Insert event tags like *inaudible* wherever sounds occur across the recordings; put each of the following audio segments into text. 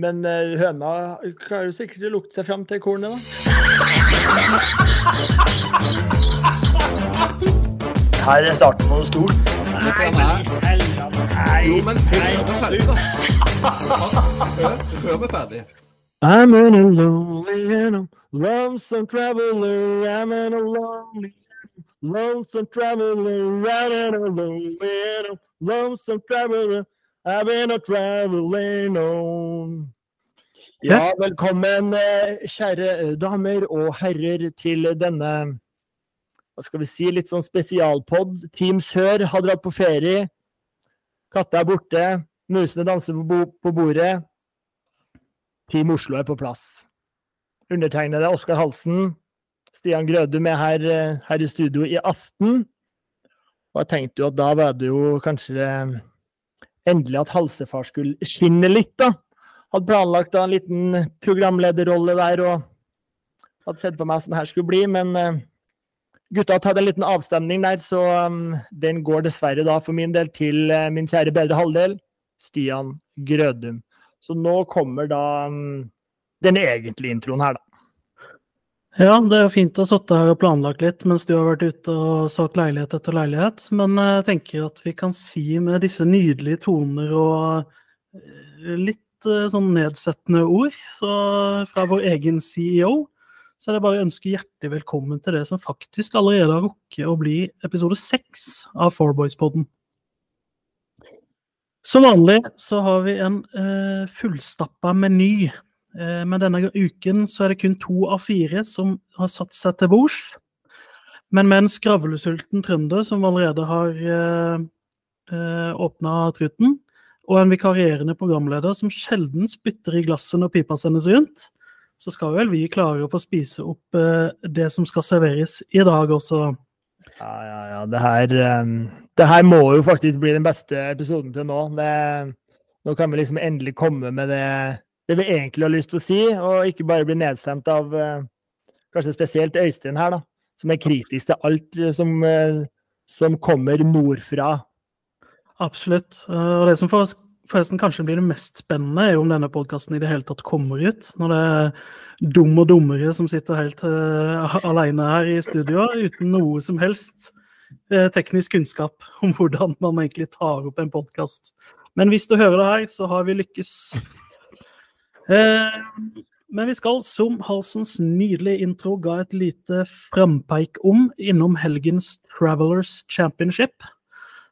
Men uh, høna klarer sikkert å lukte seg fram til kornet, da. Her er starten på noe stort. Nei, nei, jo, men hør meg ferdig, da. Hør, hør meg ferdig. I'm in a lonely and a lonesome traveler. I'm in a lonely lonesome traveler. I'm in a lonely and a lonesome traveler. I've been a traveling on. Ja, velkommen, eh, kjære damer og herrer, til denne hva skal vi si, litt sånn spesialpod. Team Sør har dratt på ferie. Katta er borte. Musene danser på, bordet. Team Oslo er på plass. Undertegnede Oskar Halsen. Stian Grødum er her, eh, her, i studio i aften. Og jeg tenkte jo at da var det jo kanskje endelig at Halsefar skulle skinne litt, da. Hadde planlagt da en liten programlederrolle der og hadde sett på meg hvordan det her skulle bli, men uh, gutta har tatt en liten avstemning der, så um, den går dessverre da for min del til uh, min kjære bedre halvdel, Stian Grødum. Så nå kommer da um, den egentlige introen her, da. Ja, det er jo fint å ha sittet her og planlagt litt mens du har vært ute og solgt leilighet etter leilighet. Men jeg tenker at vi kan si med disse nydelige toner og eh, litt eh, sånn nedsettende ord så fra vår egen CEO, så er det bare å ønske hjertelig velkommen til det som faktisk allerede har rukket å bli episode seks av Fourboys-podden. Som vanlig så har vi en eh, fullstappa meny Eh, men denne uken så er det kun to av fire som har satt seg til bords. Men med en skravlesulten trønder som allerede har eh, eh åpna truten, og en vikarierende programleder som sjelden spytter i glasset når pipa sendes rundt, så skal vel vi klare å få spise opp eh, det som skal serveres i dag også. Ja, ja, ja. Det her, um, det her må jo faktisk bli den beste episoden til nå. Det, nå kan vi liksom endelig komme med det det vi egentlig har lyst til å si, og ikke bare bli nedstemt av uh, kanskje spesielt Øystein her, da, som er kritisk til alt uh, som, uh, som, kommer nordfra. Absolutt. Og det som forresten kanskje blir det mest spennende, er jo om denne podkasten i det hele tatt kommer ut. Når det er dum og dummere som sitter helt alene her i studio uten noe som helst teknisk kunnskap om hvordan man egentlig tar opp en podkast. Men hvis du hører det her, så har vi lykkes. Eh, men vi skal, som Halsens nydelige intro ga et lite frampeik om, innom helgens Travelers Championship.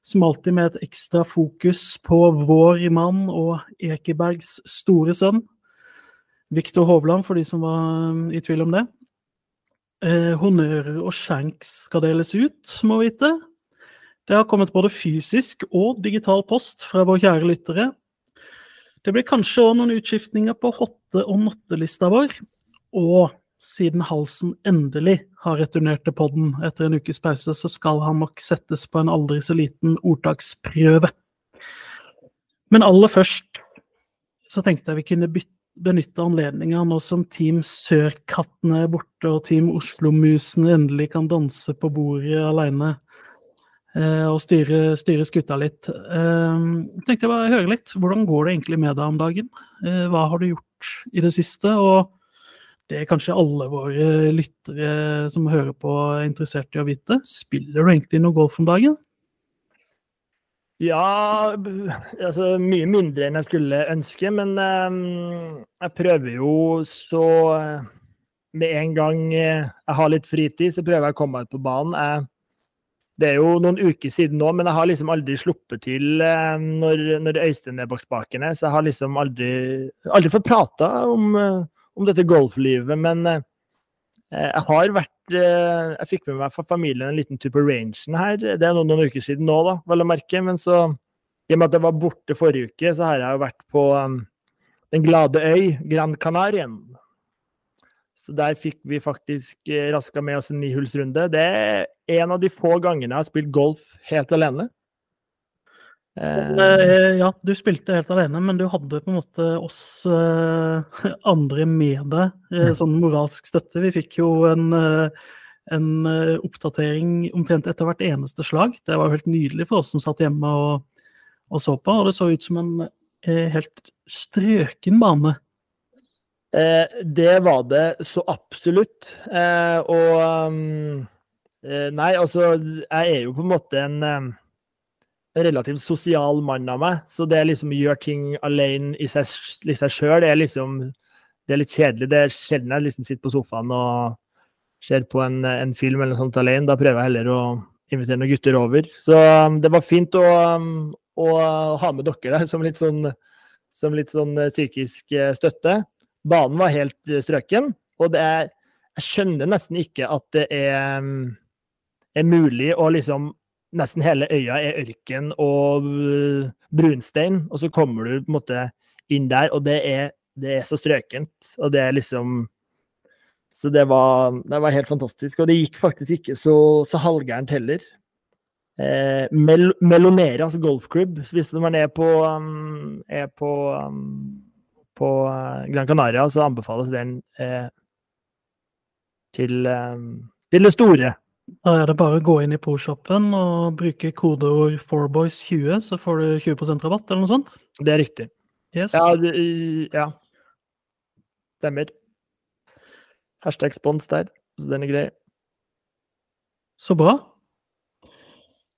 Som alltid med et ekstra fokus på vår mann og Ekebergs store sønn. Viktor Hovland, for de som var um, i tvil om det. Eh, honnører og shanks skal deles ut, må vite. Det har kommet både fysisk og digital post fra våre kjære lyttere. Det blir kanskje òg noen utskiftninger på hotte- og nattelista vår. Og siden Halsen endelig har returnert til podden etter en ukes pause, så skal han nok settes på en aldri så liten ordtaksprøve. Men aller først så tenkte jeg vi kunne benytte anledninga nå som Team Sørkattene er borte og Team Oslo-musene endelig kan danse på bordet aleine og styre, styre, skutta litt. Eh, tenkte jeg bare høre litt. Hvordan går det egentlig med deg om dagen? Eh, hva har du gjort i det siste? Og det er kanskje alle våre lyttere som hører på, er interessert i å vite. Spiller du egentlig noe golf om dagen? Ja, altså mye mindre enn jeg skulle ønske. Men um, jeg prøver jo så Med en gang jeg har litt fritid, så prøver jeg å komme meg ut på banen. Jeg det er jo noen uker siden nå, men jeg har liksom aldri sluppet til eh, når, når Øystein er bak spakene. Så jeg har liksom aldri, aldri fått prata om, eh, om, dette golflivet. Men eh, jeg har vært Jeg fikk med meg fra familien en liten tur på rangen her. Det er noen, noen uker siden nå, da, vel å merke. Men så, i og med at jeg var borte forrige uke, så har jeg jo vært på Den glade øy, Gran Canarien. Så der fikk vi faktisk eh, raska med oss en nihullsrunde. Det er en av de få gangene jeg har spilt golf helt alene. Eh, ja, du spilte helt alene, men du hadde på en måte oss eh, *laughs* andre med deg, eh, sånn moralsk støtte. Vi fikk jo en, eh, en eh, oppdatering omtrent etter hvert eneste slag. Det var jo helt nydelig for oss som satt hjemme og, og så på. Og det så ut som en helt strøken bane? Eh, det var det så absolutt. Eh, og um, eh, Nei, altså, jeg er jo på en måte en relativt sosial mann av meg, så det liksom gjør ting alene i seg, sjøl, er liksom det er litt kjedelig. Det er sjelden jeg liksom sitter på sofaen og ser på en, en film eller noe sånt alene. Da prøver jeg heller å invitere noen gutter over. Så um, det var fint å, um, å ha med dere der som litt sånn, som litt sånn psykisk støtte. Banen var helt eh, strøken, og det er Jeg skjønner nesten ikke at det er, mm, er mulig å liksom Nesten hele øya er ørken og uh, brunstein, og så kommer du på en måte inn der, og det er, det er så strøkent. Og det er liksom Så det var, det var helt fantastisk. Og det gikk faktisk ikke så, så halvgærent heller. Eh, Mel Meloneras golfklubb, hvis man er på, um, er på um, på eh, Gran Canaria, så anbefales den eh, til, eh, til, det store. Da er det bare å gå inn i ProShoppen og bruke kodeord 4boys20, så får du 20 rabatt, eller noe sånt? Det er riktig. Yes. Ja, det, ja. Stemmer. Hashtag spons der. Så den er grei. Så bra.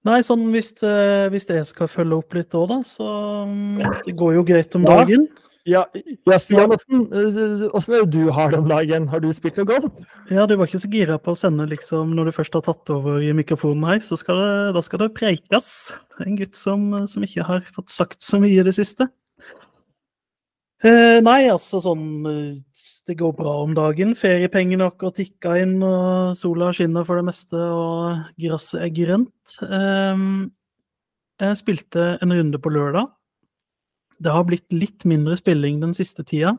Nei, sånn hvis, eh, hvis jeg skal følge opp litt òg, da, så mm, Det går jo greit om dagen. Ja. Ja, ja Stian, åssen er det du har det om dagen? Har du spilt noe golf? Ja, du var ikke så gira på å sende, liksom, når du først har tatt over i mikrofonen her, så skal det, da skal det preikes. En gutt som, som, ikke har fått sagt så mye i det siste. Eh, nei, altså sånn Det går bra om dagen. Feriepengene akkurat tikka inn, og sola skinner for det meste, og gresset er grønt. Eh, jeg spilte en runde på lørdag det har blitt litt mindre spilling den siste tida.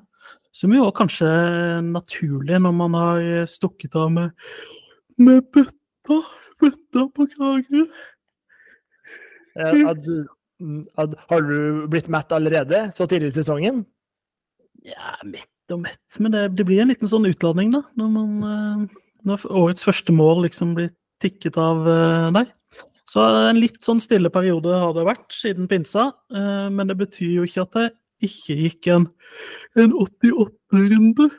Som jo kanskje er naturlig når man har stukket av med, med bøtta, bøtta på Kragerø. Ja, har du blitt mett allerede, så tidlig i sesongen? Ja, mett og mett. Men det, det, blir en liten sånn utladning, da. Når, man, eh, når årets første mål liksom blir tikket av uh, der. Så en litt sånn stille periode har det vært siden pinsa, eh, men det betyr jo ikke at det ikke gikk en, en 88-runde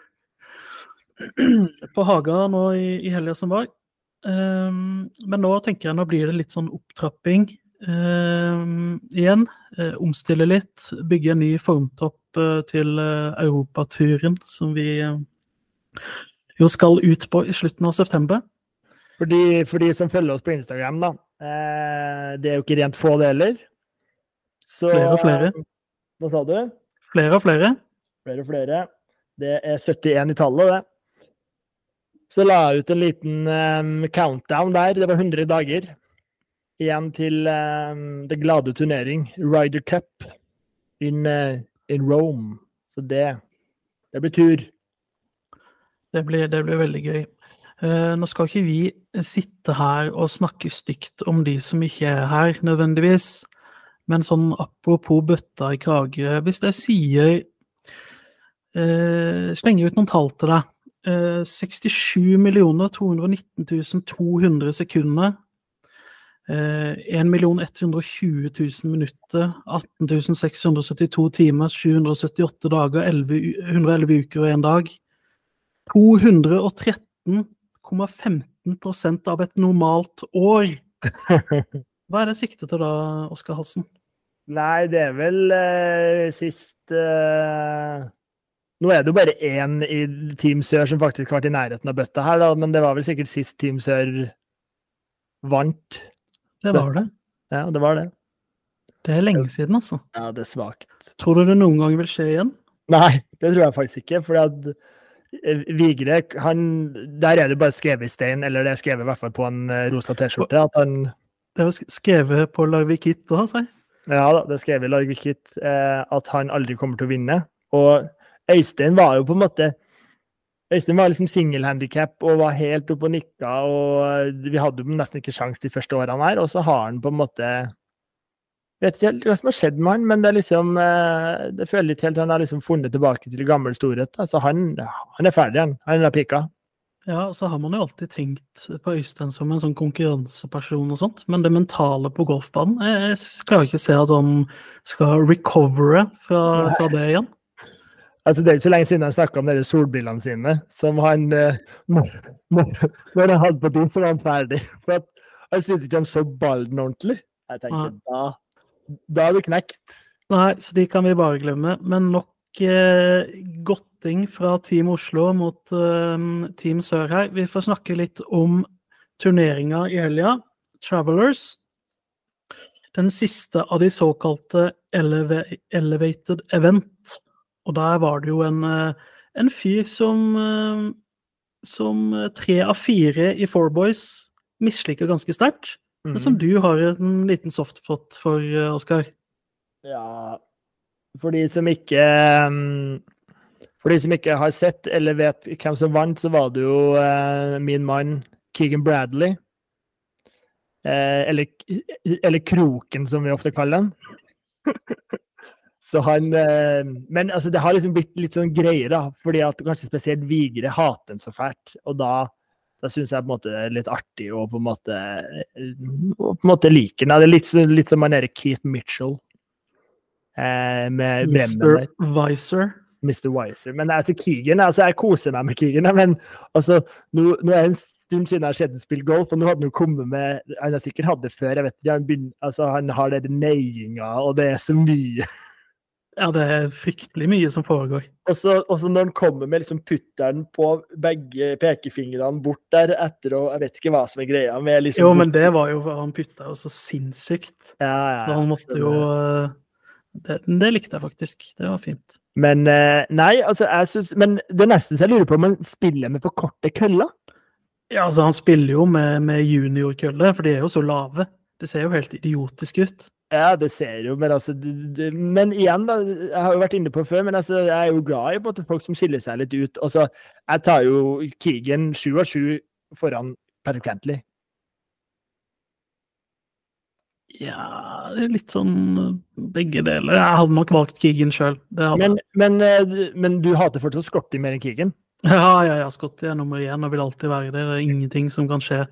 på Haga nå i, i helga som var. Um, men nå tenker jeg nå blir det litt sånn opptrapping um, igjen. Um, omstille litt, bygge en ny formtopp uh, til uh, europaturen som vi jo skal ut på i slutten av september. For de som følger oss på Instagram, da. Eh, det er jo ikke rent få, det heller. Så, flere og flere. Hva sa du? Flere og flere. Flere og flere. Det er 71 i tallet, det. Så la jeg ut en liten um, countdown der. Det var 100 dager igjen til um, det glade turnering, Ryder Cup, in, uh, in Rome. Så det Det blir tur. Det blir, det blir veldig gøy. Uh, nå skal ikke vi sitte her og snakke stygt om de som ikke er her, nødvendigvis. Men sånn apropos bøtta i Kragerø Hvis jeg sier eh, Slenger ut noen tall til deg. Eh, 67 219 200 sekunder. Eh, 1 120 000 minutter. 18 672 timer, 778 dager, 11, 111 uker og én dag. 213 0,15% av et normalt år. *laughs* Hva er det siktet til da, Oskar Halsen? Nei, det er vel eh, sist eh... Nå er det jo bare én i Team Sør som faktisk har vært i nærheten av bøtta her, da, men det var vel sikkert sist Team Sør vant. Det var det. Ja, det var det. Det er lenge siden, altså. Ja, det er svakt. Tror du det noen gang vil skje igjen? Nei, det tror jeg faktisk ikke. For Vigre, han, der er det bare skrevet i stein, eller det er skrevet i hvert fall på en eh, rosa T-skjorte, at han Det er skrevet på Larvikit òg, si? Ja da, det er skrevet i Larvikit eh, at han aldri kommer til å vinne. Og Øystein var jo på en måte Øystein var liksom singelhandikap og var helt oppe og nikka, og vi hadde jo nesten ikke sjans de første årene her. Og så har han på en måte vet ikke helt hva som har skjedd med han, men det er liksom eh, det føler litt helt han har liksom funnet tilbake til gammel storhet. Altså han, han er ferdig, han. Han er pika. Ja, så har man jo alltid tenkt på Øystein som en sånn konkurranseperson og sånt, men det mentale på golfbanen Jeg, jeg klarer ikke å se at han skal recovere fra, fra det igjen. Altså, det er ikke så lenge siden han snakka om de solbrillene sine, som han eh, må- må- Når han hadde på de, så var han ferdig. For at han syntes ikke han så ballen ordentlig. Jeg tenkte, da, da er du knekt. Nei, så de kan vi bare glemme. Men nok eh, godting fra Team Oslo mot eh, Team Sør her. Vi får snakke litt om turneringa i helga. Travelers. Den siste av de såkalte eleva elevated event. Og der var det jo en, eh, en fyr som eh, som tre av fire i Four Boys misliker ganske sterkt. Men som du har en liten softpot for, eh, Oskar. Ja, for de som ikke um, For de som ikke har sett eller vet hvem som vant, så var det jo eh, min mann Keegan Bradley. Eh, eller, eller Kroken, som vi ofte kaller den. *laughs* så han eh, Men altså, det har liksom blitt litt sånn greier, da. Fordi at kanskje spesielt Vigre hater den så fælt. Og da da syns jeg på en måte det er litt artig å på en måte, å på en måte like den. Det er litt, litt som han derre Keith Mitchell eh, med Mr. Wiser. Mr. Wiser. Men altså, Keegan, altså, jeg koser meg med Keegan, men altså, nå, nå er det en stund siden jeg har sett ham spille golf, og nå hadde han jo kommet med Han har sikkert hatt det før, jeg vet ikke. Han, begynner, altså, han har den neiinga, og det er så mye. Ja, det er fryktelig mye som foregår. Og så, når han kommer med liksom putteren på begge pekefingrene bort der etter å Jeg vet ikke hva som er greia med liksom Jo, men det var jo Han putta jo så sinnssykt. ja, ja, Så han måtte jo eh, det, det likte jeg faktisk. Det var fint. Men eh, nei, altså, jeg syns Men det nesten så jeg lurer på om han spiller med for korte køller. Ja, altså Han spiller jo med, med juniorkølle, for de er jo så lave. Det ser jo helt idiotisk ut. Ja, det ser jo, men altså Men igjen, da. Jeg har jo vært inne på det før, men altså, jeg er jo glad i måte, folk som skiller seg litt ut. Altså, jeg tar jo Keegan sju av sju foran Patrick Cantley. Ja, det er litt sånn begge deler. Jeg hadde nok valgt Keegan sjøl. Men, men, eh, men du hater fortsatt Scotty mer enn Keegan? Ja, ja, ja. Scotty er nummer én og vil alltid være det. Det er ingenting som kan skje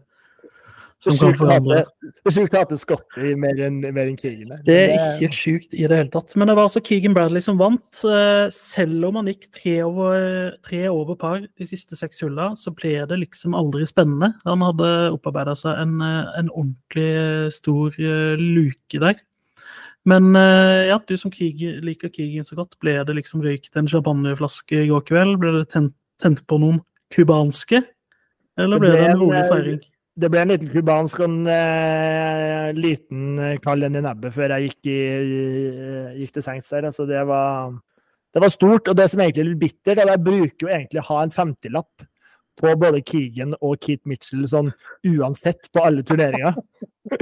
som kan forandre. det er sjukt å hate Scotty mer enn en Keegan. Det er ikke sjukt i det hele tatt. Men det var altså Keegan Bradley som vant. Eh, Selv om han gikk tre over, tre over par de siste seks hulla, så ble det liksom aldri spennende. Han hadde opparbeida seg en, eh, en ordentlig stor eh, luke der. Men eh, ja, du som Keegan, liker Keegan så godt, ble det liksom røykt en champagneflaske i går kveld? Ble det tent, tent på noen cubanske? Eller Det ble ble det en rolig eh, feiring? Det ble en liten cubansk og en eh, liten eh, kald en i nebbet før jeg gikk, i, i- gikk til sengs der. Altså, det var det var stort, og det som egentlig er litt bittert, er at jeg bruker jo egentlig å ha en 50-lapp på både Keegan og Keith Mitchell sånn uansett på alle turneringer. *laughs*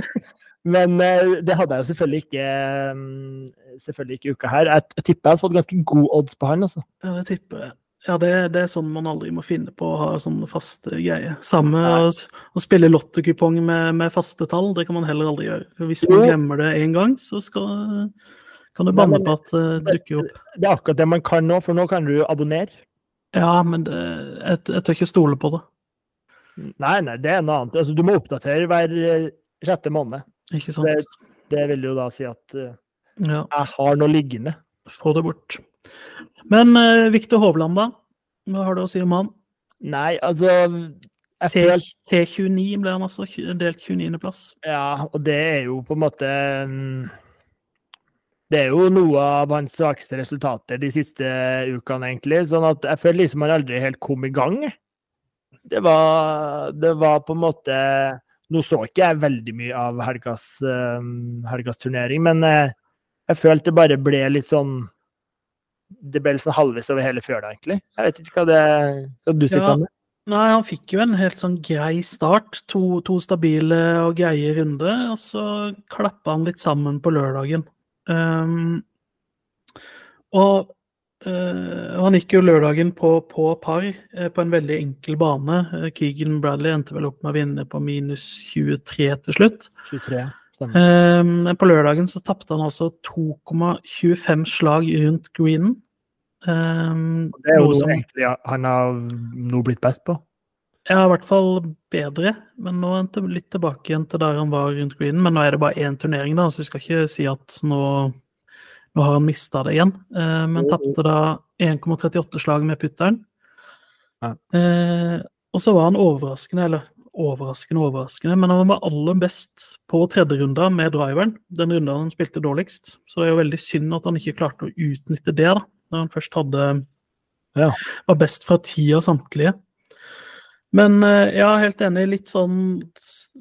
Men eh, det hadde jeg jo selvfølgelig ikke mm, selvfølgelig ikke uka her. Jeg, jeg tipper jeg hadde fått ganske god odds på han, altså. Ja, det tipper jeg. Ja, det, det er sånn man aldri må finne på å ha sånne faste greier. Samme å, å spille lottokupong med, med faste tall, det kan man heller aldri gjøre. For hvis man glemmer det én gang, så skal, kan du banne på at det uh, dukker opp. Det er akkurat det man kan nå, for nå kan du abonnere. Ja, men det, jeg, jeg tør ikke stole på det. Nei, nei, det er noe annet. Altså, du må oppdatere hver eh, sjette måned. Ikke sant? Det- Det vil jo da si at uh, Ja, jeg har noe liggende. få det bort. Men uh, Viktor Hovland, da? Hva har du å si om han? Nei, altså føler, T29 ble han altså, delt 29.-plass. Ja, og det er jo på en måte Det er jo noe av hans svakeste resultater de siste ukene, egentlig. Sånn at jeg føler liksom han aldri helt kom i gang. Det var, det var på en måte Nå så ikke jeg veldig mye av helgas, eh, helgas turnering, men eh, jeg følte det bare ble litt sånn Det ble liksom halvveis over hele fjøla, egentlig. Jeg vet ikke hva, det, hva du sitter Ja. med. Nei, han fikk jo en helt sånn grei start. To, to stabile og greie runder, og så klappa han litt sammen på lørdagen. Um, og Uh, han gikk jo lørdagen på, på par uh, på en veldig enkel bane. Uh, Keegan Bradley endte vel opp med å vinne på minus 23 til slutt. 23. Stemmer. Um, på lørdagen så tapte han altså 2,25 slag rundt greenen. Um, Det er jo noe som- egentlig han har nå blitt best på. Ja, i hvert fall bedre. Men nå er han litt tilbake igjen til der han var rundt greenen. Men nå er det bare én turnering, da, så vi skal ikke si at nå, nå har han mista det igjen. Eh, men jo. tapte da 1,38 slag med putteren. Ja. Eh, og så var han overraskende, eller overraskende, overraskende, men han var aller best på tredje runda med driveren. Den runda han spilte dårligst. Så det er jo veldig synd at han ikke klarte å utnytte det, da. Når han først hadde Ja. Var best fra ti av samtlige. Men eh, ja, helt enig. Litt sånn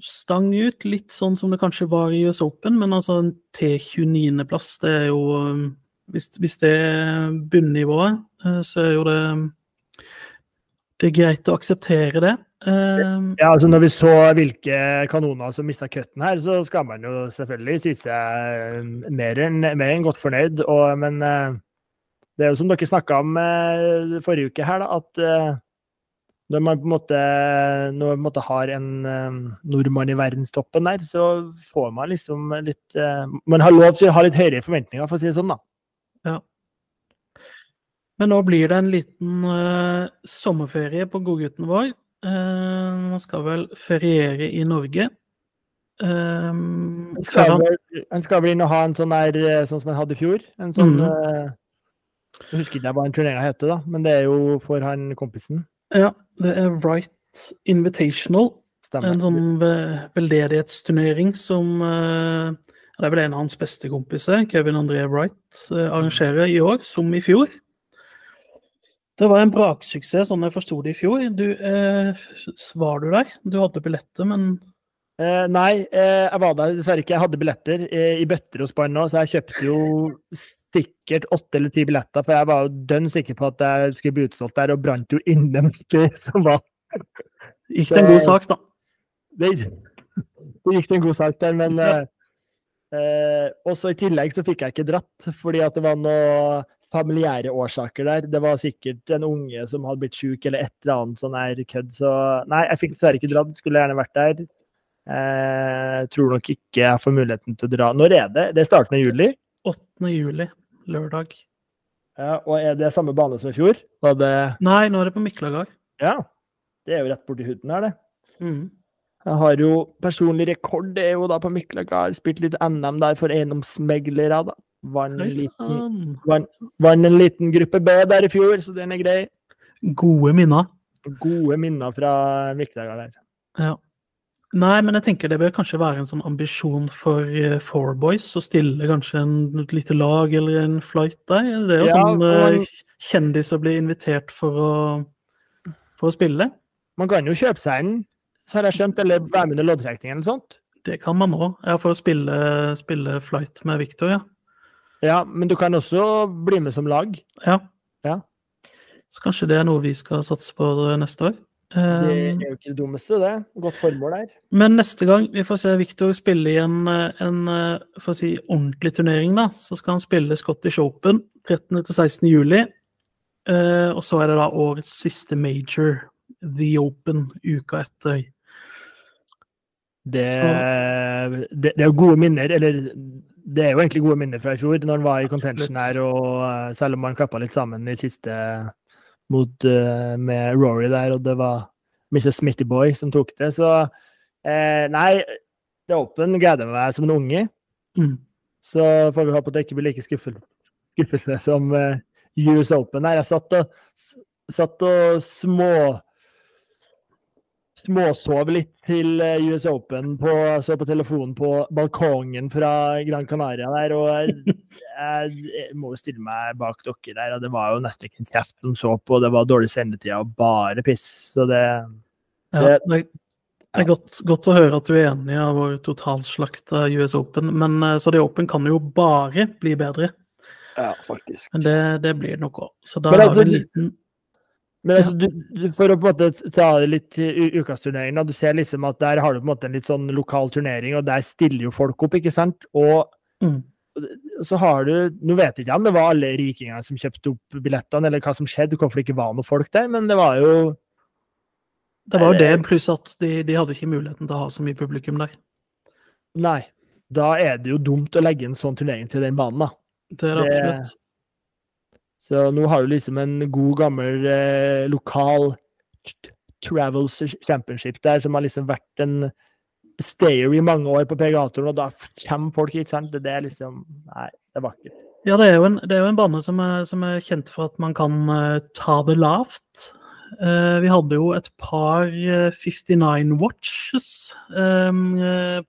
stang ut. Litt sånn som det kanskje var i US Open, men altså en T29-plass, det er jo eh, hvis, hvis det er bunnivået, eh, så er jo det Det er greit å akseptere det. Eh, Ja, altså Når vi så hvilke kanoner som mista cutten her, så skal man jo selvfølgelig si seg mer enn mer enn godt fornøyd. Og, men eh, det er jo som dere snakka om eh, forrige uke her, da, at eh, når man på en måte, når man på en måte har en nordmann i verdenstoppen der, så får man liksom litt Man har lov til å ha litt høyere forventninger, for å si det sånn, da. Ja. Men nå blir det en liten uh, sommerferie på godgutten vår. Uh, skal vel feriere i Norge. Eh, Han skal, vel, han skal vel inn og ha en sånn der, eh, sånn som han hadde i fjor. En sånn mm. uh, Jeg husker ikke hva den turneringa heter, da, men det er jo for han kompisen. ja, det er Right Invitational. Stemmer. En sånn ve- veldedighetsturnering som uh, Det er vel en av hans beste kompiser, Kevin André Wright, uh, arrangerer i år, som i fjor. Det var en braksuksess, sånn jeg forsto det i fjor. Du, eh, var du der? Du hadde billetter, men Eh, nei, eh, jeg var der dessverre ikke. Jeg hadde billetter eh, i bøtter og spann nå, så jeg kjøpte jo sikkert åtte eller ti billetter, for jeg var jo dønn sikker på at jeg skulle bli utsolgt der, og brant jo inne midt *laughs* som var gikk det en god sak, da. det, det gikk en god sak der, men eh, eh, også i tillegg så fikk jeg ikke dratt, fordi at det var noe familiære årsaker der. Det var sikkert en unge som hadde blitt syk, eller et eller annet sånn her kødd. Så nei, jeg fikk dessverre ikke dratt. Skulle gjerne vært der. Eh, tror nok ikke jeg får muligheten til å dra. Når er det? Det er starten av juli. 8. juli, lørdag. Ja, og er det samme bane som i fjor? Var det Nei, nå er det på Miklagard. Ja. Det er jo rett borti huden her, det. Mm. Jeg har jo personlig rekord, det er jo da på Miklagard. Spilt litt NM der for eiendomsmeglere, da. Vant en, en liten gruppe B der i fjor, så den er grei. Gode minner. Gode minner fra Miklagard der. Ja. Nei, men jeg tenker det bør kanskje være en sånn ambisjon for uh, Four Boys å stille kanskje en, et lite lag eller en flight der. Det er jo Ja, sånn eh, man- kjendiser blir invitert for å, for å spille. Man kan jo kjøpe seg en, så har jeg skjønt, eller være med under loddtrekning eller sånt. Det kan man òg. Ja, for å spille, spille flight med Victor, ja. Ja, men du kan også bli med som lag. ja. Ja. Så kanskje det er noe vi skal satse på neste år. Det Eh, er jo ikke det dummeste, det. Godt formål der. Men neste gang vi får se Victor spille i en, eh, en eh, si, ordentlig turnering, da, så skal han spille Scottish Open 13. til 16. juli. Eh, og så er det da årets siste major, The Open, uka etter. Det, det, det er jo gode minner, eller det er jo egentlig gode minner fra i fjor, når han var i contention her, og eh, selv om han klappa litt sammen i siste mot eh, med Rory der, og det var Mrs. Smitty Boy som tok det, så eh, Nei, det Open gleder meg som en unge. Mm. Så får vi håpe at det ikke blir like skuffelse som eh, US Open her. Jeg satt og, satt og små småsov litt til eh, US Open på, så på telefonen på balkongen fra Gran Canaria der, og jeg, jeg, må jo stille meg bak dere der, og det var jo nesten ikke en kjeft som så på, og det var dårlig sendetid og bare piss, så det Ja, Det- det, det er godt, godt å høre at du er enig av vår totalslakt av US Open, men eh, så det Open kan jo bare bli bedre. Ja, faktisk. Men det, det blir det nok òg. Så da Men har altså, vi en liten Men altså, du, du, for å på en måte ta det litt ukasturneringen, du ser liksom at der har du på en måte en litt sånn lokal turnering, og der stiller jo folk opp, ikke sant? Og mm. så har du Nå vet jeg ikke om det var alle rikingene som kjøpte opp billettene, eller hva som skjedde, hvorfor det ikke var noen folk der, men det var jo Det var jo det, Eh, pluss at de, de hadde ikke muligheten til å ha så mye publikum der. Nei. Da er det jo dumt å legge en sånn turnering til den banen, da. Det er absolutt. Det-. Så nå har du liksom en god, gammel eh, lokal Travel Championship der, som har liksom vært en stayer i mange år på PGA-turen, og da kommer folk, ikke sant? Det, er liksom Nei, det er vakkert. Ja, det er jo en, er jo en bane som er, som er, kjent for at man kan uh, ta det lavt. Uh, vi hadde jo et par uh, 59 watches um,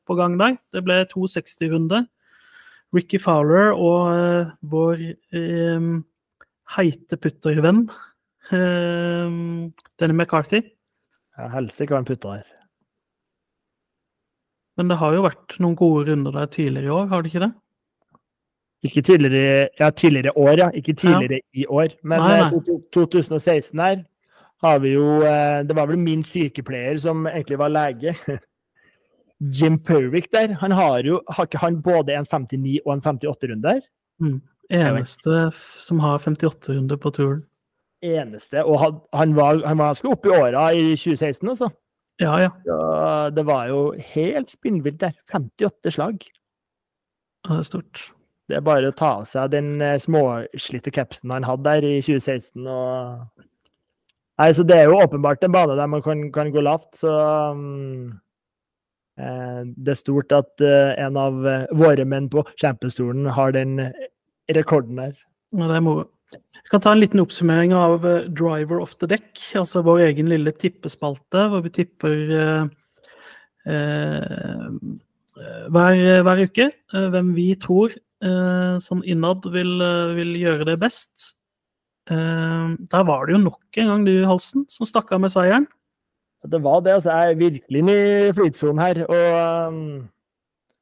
på gang der. Det ble 260-runde. Ricky Fowler og vår heite puttervenn denne McCarthy. Ja, Helsike hva han putter her. Men det har jo vært noen gode runder der tidligere i år, har det ikke det? Ikke tidligere ja, tidligere år, ja. Ikke tidligere ja. i år. Men nei, nei. 2016 her har vi jo eh, Det var vel min sykepleier som egentlig var lege. *laughs* Jim Perwick der. Han har jo Har ikke han både en 59 og en 58-runde der? Mm. Eneste som har 58 runder på turen. Eneste. Og han, han var, han var ganske oppe i åra i 2016, altså. Ja, ja. Så det var jo helt spinnvilt der. 58 slag. Ja, det er stort. Det er bare å ta av seg den eh, småslitte capsen han hadde der i 2016 og Nei, så det er jo åpenbart en bane der man kan, kan gå lavt, så um, eh, Det er stort at uh, en av uh, våre menn på Champions-stolen har den rekorden der. Ja, det er moro. Jeg kan ta en liten oppsummering av uh, Driver of the Deck, altså vår egen lille tippespalte, hvor vi tipper hver, hver, uke hvem vi tror eh, sånn innad vil, eh, vil, gjøre det best. Eh, der var det jo nok en gang du, Halsen, som stakk av med seieren. Det var det. altså Jeg er virkelig inne i flytsonen her. og um,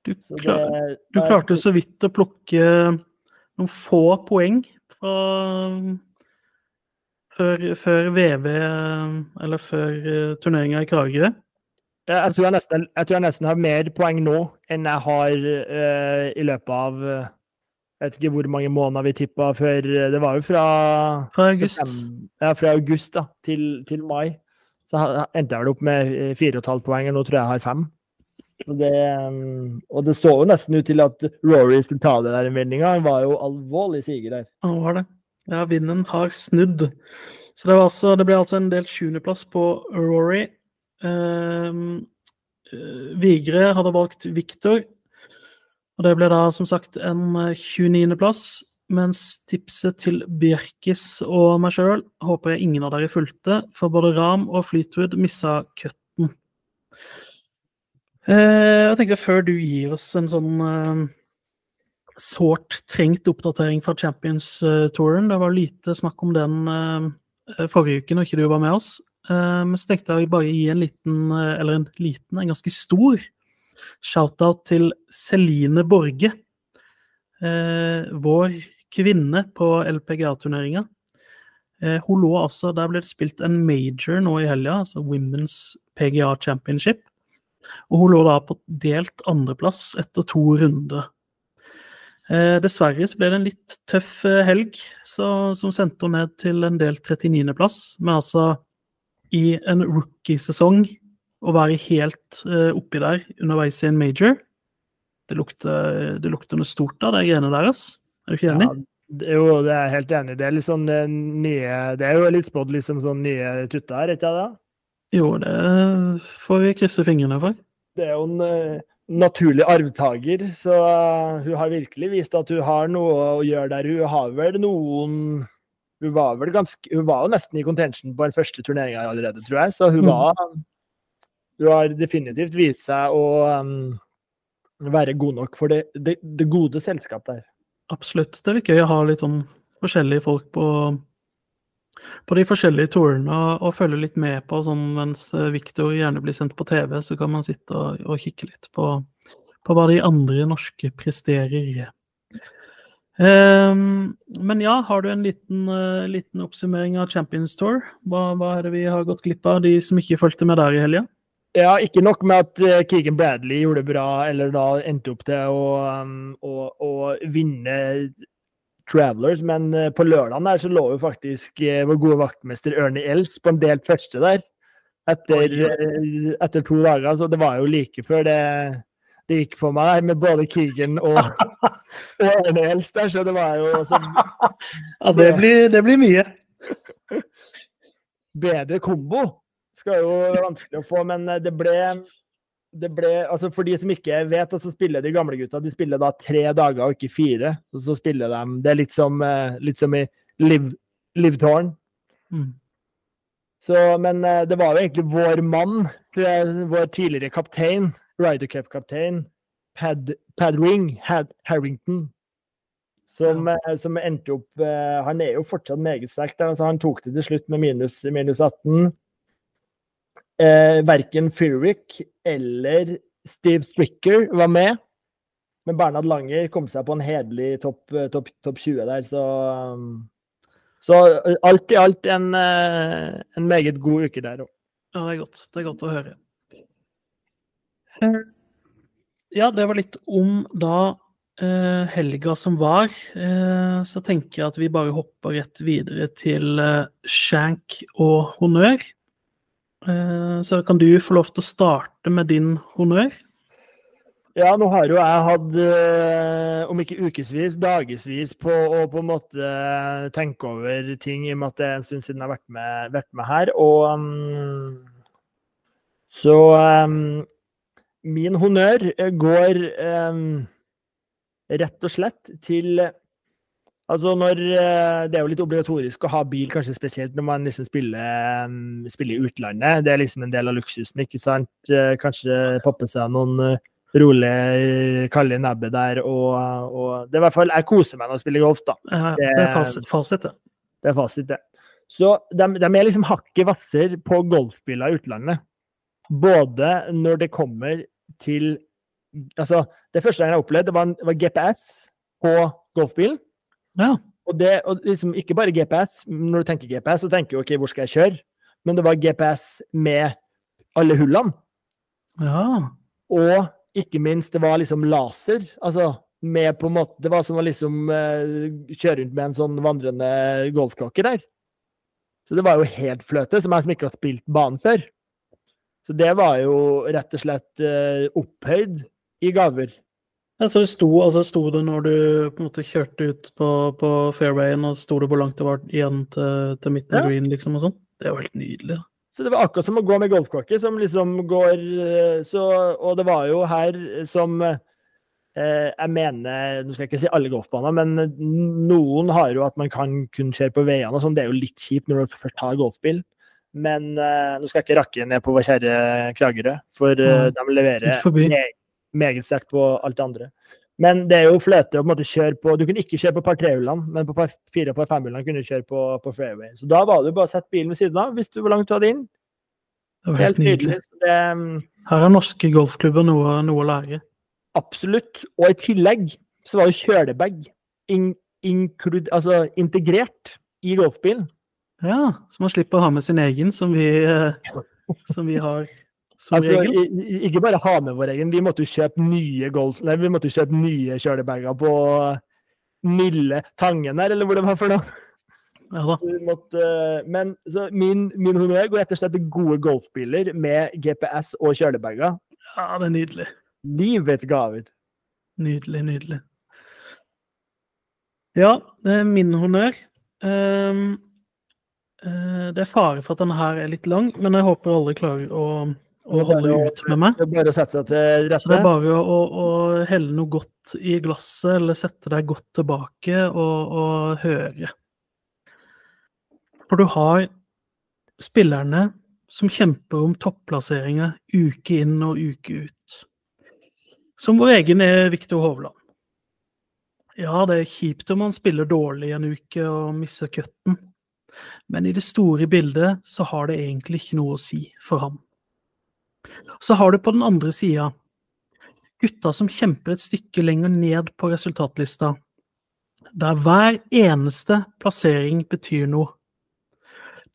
du, klar, det, du, klarte så vidt å plukke noen få poeng fra før, før VV, eller før uh, turneringa i Kragerø. Jeg tror jeg, nesten, jeg tror jeg, nesten, har mer poeng nå enn jeg har uh, i løpet av uh, Jeg vet ikke hvor mange måneder vi tippa før eh, Det var jo fra Fra august. ja, fra august da, til, til, mai. Så endte jeg vel opp med fire og et halvt poeng, og nå tror jeg jeg har fem. Og det, um, og det så jo nesten ut til at Rory skulle ta det der innvendinga. Han var jo alvorlig siger der. Han var det. Ja, vinden har snudd. Så det, altså, det ble altså en delt sjuendeplass på Rory. Ehm, eh, Vigre hadde valgt Victor, og det ble da som sagt en 29.-plass. Eh, mens tipset til Bjerkis og meg sjøl håper jeg ingen av dere fulgte, for både Ram og Fleetwood missa cutten. Eh, jeg tenkte før du gir oss en sånn sårt trengt oppdatering fra Champions-touren Det var lite snakk om den forrige uke når ikke du var med oss. Eh, men så tenkte jeg bare gi en liten, eh, eller en liten, en ganske stor shout-out til Celine Borge. Eh, vår kvinne på LPGA-turneringa. Hun lå altså, Der ble det spilt en major nå i helga, altså Women's PGA Championship. Og hun lå da på delt andreplass etter to runder. Eh, dessverre så ble det en litt tøff helg så, som sendte henne ned til en delt 39.-plass. Men altså i en rookie-sesong å være helt eh, oppi der underveis i en major. Det lukter, det lukter noe stort av de greiene deres. Er du ikke enig? Ja, jo, det er jeg helt enig Det er litt sånn eh, nye Det er jo litt spådd liksom sånn nye tutter her, ikke det? Jo, det får vi krysse fingrene for. Det er jo en uh, naturlig arvtaker, så uh, hun har virkelig vist at hun har noe å gjøre der. Hun har vel noen hun var vel ganske Hun var jo nesten i contention på den første turneringa allerede, tror jeg. Så hun mm. var Hun har definitivt vist seg å um, være god nok for det, det, det, gode selskap der. Absolutt. Det er litt gøy å ha litt sånn forskjellige folk på, på de forskjellige turene og, og, følge litt med på sånn mens Viktor gjerne blir sendt på TV, så kan man sitte og, og kikke litt på, på hva de andre norske presterer. Um, men ja, har du en liten, uh, liten oppsummering av Champions Tour? Hva, hva, er det vi har gått glipp av, de som ikke fulgte med der i helga? Ja, ikke nok med at uh, Keegan Bradley gjorde det bra, eller da endte opp til å, um, å, å vinne Travelers, men uh, på lørdagen der så lå jo faktisk vår gode vaktmester Ernie Els på en delt første der. Etter, etter to dager. Så det var jo like før det det gikk for meg med både Keegan og, *laughs* og Els der, så det var jo så, *laughs* Ja, det blir, det blir mye. Bedre kombo skal jo være vanskelig å få, men eh, det ble det ble, altså For de som ikke vet, så spiller de gamle gutta de spiller da tre dager og ikke fire. og så spiller de, Det er litt som, eh, litt som i Liv, Tårn. Mm. Så, men eh, det var jo egentlig vår mann, vår tidligere kaptein, Ryder Cup-kaptein, Pad, Padring Had, Harrington, som, eh, som endte opp Han er jo fortsatt meget sterk. altså Han tok det til slutt med minus, minus 18. Eh, verken Furwick eller Steve Stricker var med. Men Bernhard Langer kom seg på en hederlig topp top, top 20 der, så um, Så alt i alt en, eh, en meget god uke der òg. Ja, det er godt. Det er godt å høre. Ja, det var litt om da eh, helga som var. Eh, så tenker jeg at vi bare hopper rett videre til eh, shank og honnør. Eh, så kan du få lov til å starte med din honnør. Ja, nå har jo jeg hatt, eh, om ikke ukevis, dagevis på å på en måte tenke over ting, i og med at det er en stund siden jeg har vært med, vært med her. Og um, så um, min honnør går um, rett og slett til Altså når eh, Det er jo litt obligatorisk å ha bil, kanskje spesielt når man liksom spiller, um, spiller i utlandet. Det er liksom en del av luksusen, ikke sant? Eh, Kanskje poppe seg noen eh, rolig kalde nebbet der. Og, og det er i hvert fall, Jeg koser meg når jeg spiller golf, da. Det, det er fasit, fasit det. Det er fasit, det. Så de, de er liksom hakket hvassere på golfbiler i utlandet. Både når det kommer til Altså, det første jeg har opplevd, det var, var GPS på golfbilen. Ja. Og det, og liksom ikke bare GPS. Når du tenker GPS, så tenker du OK, hvor skal jeg kjøre? Men det var GPS med alle hullene. ja. Og ikke minst, det var liksom laser. Altså med på en måte Det var som å liksom eh, kjøre rundt med en sånn vandrende golfklokke der. Så det var jo helt fløte, som jeg som ikke har spilt banen før. Så det var jo rett og slett eh, opphøyd i gaver. Ja, så det sto, altså sto det når du måte kjørte ut på, på fairwayen, og sto det hvor langt det var igjen til, til midten av Ja. green, liksom, og sånn? Det er jo helt nydelig. da. Så det var akkurat som å gå med golfklokke, som liksom går eh, så, Og det var jo her som eh, jeg mener Nå skal jeg ikke si alle golfbaner, men noen har jo at man kan kun kjøre på veiene og sånn. Det er jo litt kjipt når du først har golfbil. Men eh, nå skal jeg ikke rakke ned på vår kjære Kragerø, for eh, de leverer meget sterkt på alt det andre. Men det er jo fløte å på en måte kjøre på Du kunne ikke kjøre på par trehullene, men på par fire og par femhullene kunne du kjøre på, på fairway. Så da var det jo bare å sette bilen ved siden av hvis du hvor langt du hadde inn. Det var Helt nydelig. Så Det, mm, Her har norske golfklubber noe, noe å lære. absolutt. Og i tillegg så var jo kjølebag in, inklud, altså integrert i golfbilen. Ja, så man slipper å ha med sin egen, som vi, eh, som vi har *laughs* Altså, i- i- ikke bare ha med vår egen, vi måtte jo kjøpe nye goals, nei, vi måtte kjøpe nye kjølebager på Nille Tangen her, eller hvor det var for noe. Ja måtte, men så min, min honnør går rett og slett til gode golfbiler med GPS og kjølebager. Ja, det er nydelig. Livets gaver. Nydelig, nydelig. Ja, det er min honnør. Um, eh, det er fare for at denne her er litt lang, men jeg håper alle klarer å, å holde ut med meg. Det bare å sette seg til Så det er bare å, å, å helle noe godt i glasset, eller sette deg godt tilbake og, og høre. For du har spillerne som kjemper om topplasseringer uke inn og uke ut. Som vår egen er Viktor Hovland. Ja, det er kjipt om han spiller dårlig en uke og mister cutten, men i det store bildet så har det egentlig ikke noe å si for ham. Så har du på den andre sida gutta som kjemper et stykke lenger ned på resultatlista, der hver eneste plassering betyr noe.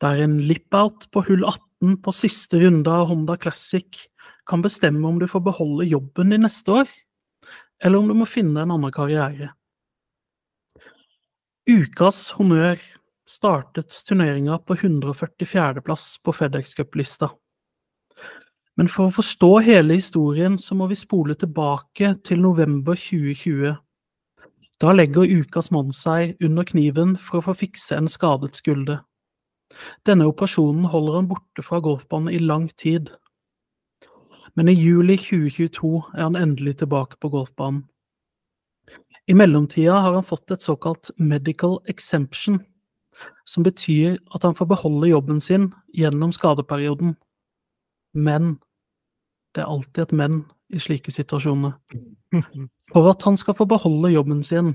Der en lip-out på hull 18 på siste runde av Honda Classic kan bestemme om du får beholde jobben din neste år, eller om du må finne en annen karriere. Ukas honnør startet turneringa på 144.-plass på FedEx Cup-lista. Men for å forstå hele historien, så må vi spole tilbake til november 2020. Da legger ukas mann seg under kniven for å få fikse en skadet skulder. Denne operasjonen holder han borte fra golfbanen i lang tid. Men i juli 2022 er han endelig tilbake på golfbanen. I mellomtida har han fått et såkalt medical exemption, som betyr at han får beholde jobben sin gjennom skadeperioden. Men det er alltid et men i slike situasjoner. For at han skal få beholde jobben sin,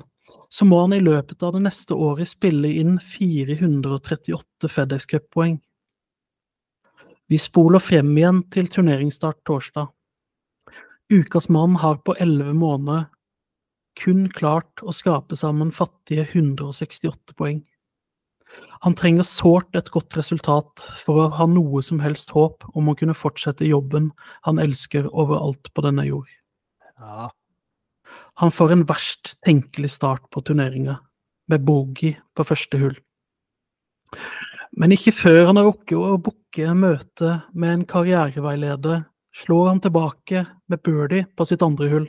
så må han i løpet av det neste året spille inn 438 FedEx Cup-poeng. Vi spoler frem igjen til turneringsstart torsdag. Ukas mann har på elleve måneder kun klart å skrape sammen fattige 168 poeng. Han trenger sårt et godt resultat for å ha noe som helst håp om å kunne fortsette jobben han elsker overalt på denne jord. Ja. Han får en verst tenkelig start på turneringa, med bogey på første hull. Men ikke før han har rukket å booke møte med en karriereveileder, slår han tilbake med birdie på sitt andre hull.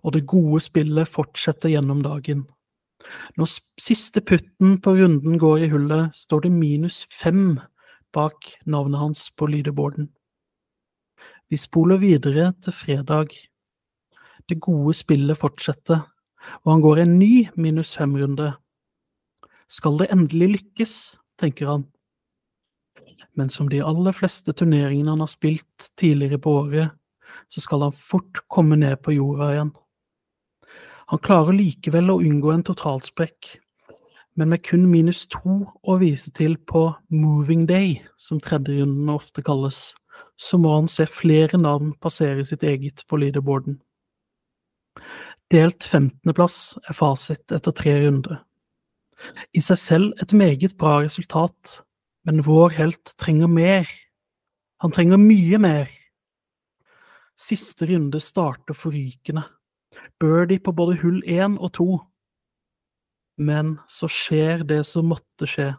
Og det gode spillet fortsetter gjennom dagen. Når siste putten på runden går i hullet, står det minus fem bak navnet hans på leaderboarden. Vi spoler videre til fredag det gode spillet fortsetter, og han går en ny minus fem-runde. Skal det endelig lykkes, tenker han. Men som de aller fleste turneringene han har spilt tidligere på året, så skal han fort komme ned på jorda igjen. Han klarer likevel å unngå en totalsprekk, men med kun minus to å vise til på moving day, som tredjerunden ofte kalles, så må han se flere navn passere sitt eget på leaderboarden. Delt 15.-plass er fasit etter tre runder. I seg selv et meget bra resultat, men vår helt trenger mer. Han trenger mye mer. Siste runde starter forrykende. Birdie på både hull én og to. Men så skjer det som måtte skje.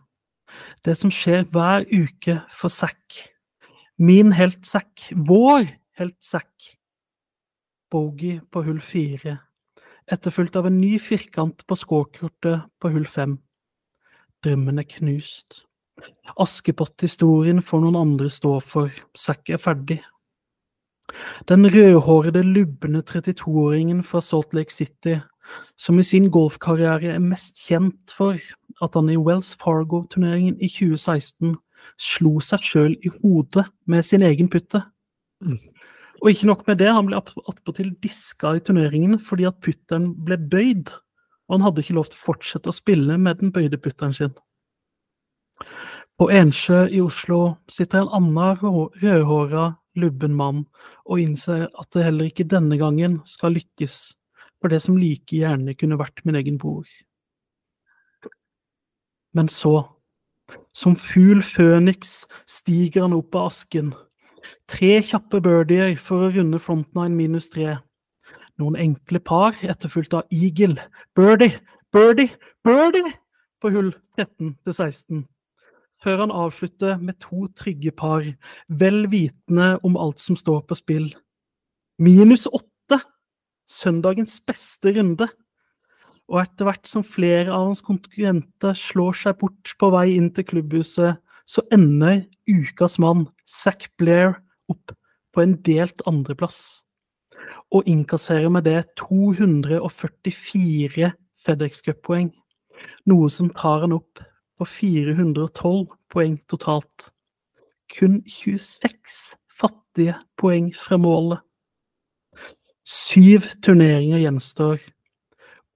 Det som skjer hver uke for Zack. Min helt Zack. Vår helt Zack. Bogey på hull fire etterfulgt av en ny firkant på scorekortet på hull fem. Drømmen er knust. Askepott-historien får noen andre stå for, Zack er ferdig. Den rødhårede, lubne 32-åringen fra Salt Lake City, som i sin golfkarriere er mest kjent for at han i Wells Fargo-turneringen i 2016 slo seg sjøl i hodet med sin egen putte. Mm. Og ikke nok med det, han ble attpåtil diska i turneringen fordi at putteren ble bøyd, og han hadde ikke lov til å fortsette å spille med den bøyde putteren sin. På Ensjø i Oslo sitter en annen rødhåra, lubben mann og innser at det heller ikke denne gangen skal lykkes, for det som like gjerne kunne vært min egen bror. Men så, som fugl føniks, stiger han opp av asken Tre kjappe birdier for å runde frontline minus tre. Noen enkle par, etterfulgt av eagle, birdie, birdie, birdie på hull 13 til 16. Før han avslutter med to trygge par, vel vitende om alt som står på spill. Minus åtte! Søndagens beste runde. Og etter hvert som flere av hans konkurrenter slår seg bort på vei inn til klubbhuset, så ender ukas mann, Zack Blair, opp på en delt andreplass. Og innkasserer med det 244 FedEx Cup-poeng, noe som tar han opp på 412 poeng totalt. Kun 26 fattige poeng fra målet. Syv turneringer gjenstår,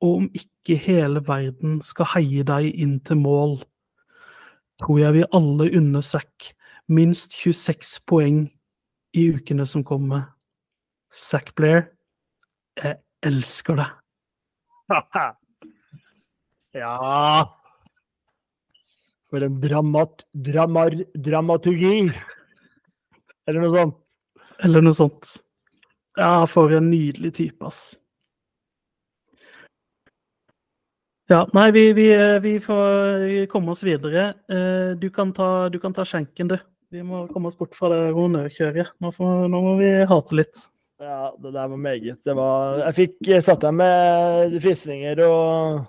og om ikke hele verden skal heie deg inn til mål, tror jeg vi alle unner Zack minst 26 poeng i ukene som kommer. Zack Blair, jeg elsker deg. *laughs* ja For en dramat, dramar, dramaturgi! Eller noe sånt. Eller noe sånt. Ja, for en nydelig type, ass. Ja, nei, vi, vi, vi, får komme oss videre. Eh, du kan ta, du kan ta skjenken, du. Vi må komme oss bort fra det honnørkjøret. Nå, nå, må vi hate litt. Ja, det der var meget. Det var Jeg fikk satt deg med frysninger og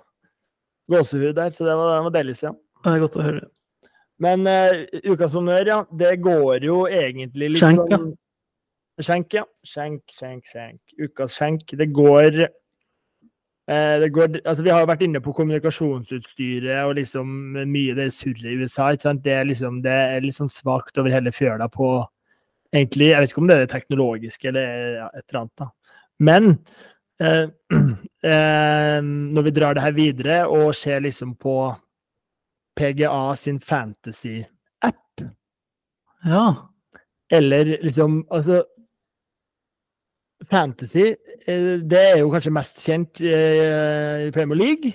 gåsehud der, så det var, det var deilig, Stian. Det er godt å høre. Men uh, ukas honnør, ja. Det går jo egentlig litt Skjenk, ja. sånn Skjenk, ja. Skjenk, skjenk, skjenk. Ukas skjenk. Det går eh, det går, altså Vi har vært inne på kommunikasjonsutstyret og liksom mye det surret i USA. ikke sant? Det er liksom, det er litt sånn svakt over hele fjøla på egentlig, Jeg vet ikke om det er det teknologiske eller ja, et eller annet. da. Men eh, *clears throat* eh, når vi drar det her videre og ser liksom på PGA sin fantasy-app, Ja. eller liksom Altså Fantasy, eh, det er jo kanskje mest kjent eh, i Premier League.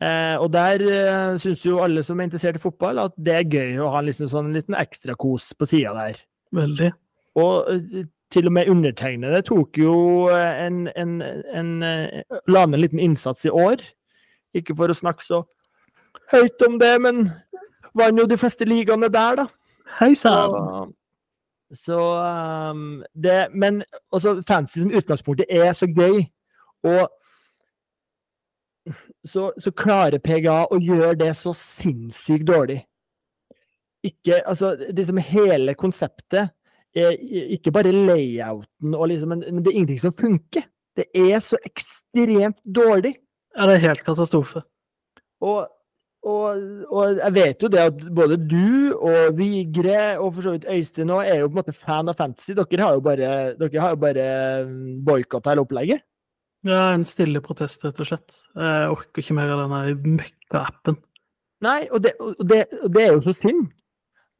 Eh, og der eh, syns jo alle som er interessert i fotball, at det er gøy å ha en liksom sånn liten ekstrakos på sida der. Veldig. Og til og med undertegnede tok jo en, en, en La ned en liten innsats i år. Ikke for å snakke så høyt om det, men vant jo de fleste ligaene der, da. Hei sann! Så, um, det Men også fantasy som utgangspunktet er så gøy. Og så, så klarer PGA å gjøre det så sinnssykt dårlig. Ikke Altså, liksom hele konseptet er ikke bare layouten og liksom Men, men det er ingenting som funker. Det er så ekstremt dårlig. Ja, det er helt katastrofe. Og, og, og jeg vet jo det at både du og Vigre og for så vidt Øystein òg er jo på en måte fan av fantasy. Dere har jo bare, dere bare boikotta hele opplegget. Ja, en stille protest, rett og slett. Jeg orker ikke mer av denne møkka-appen. Nei, og det, og, det, og det er jo så synd.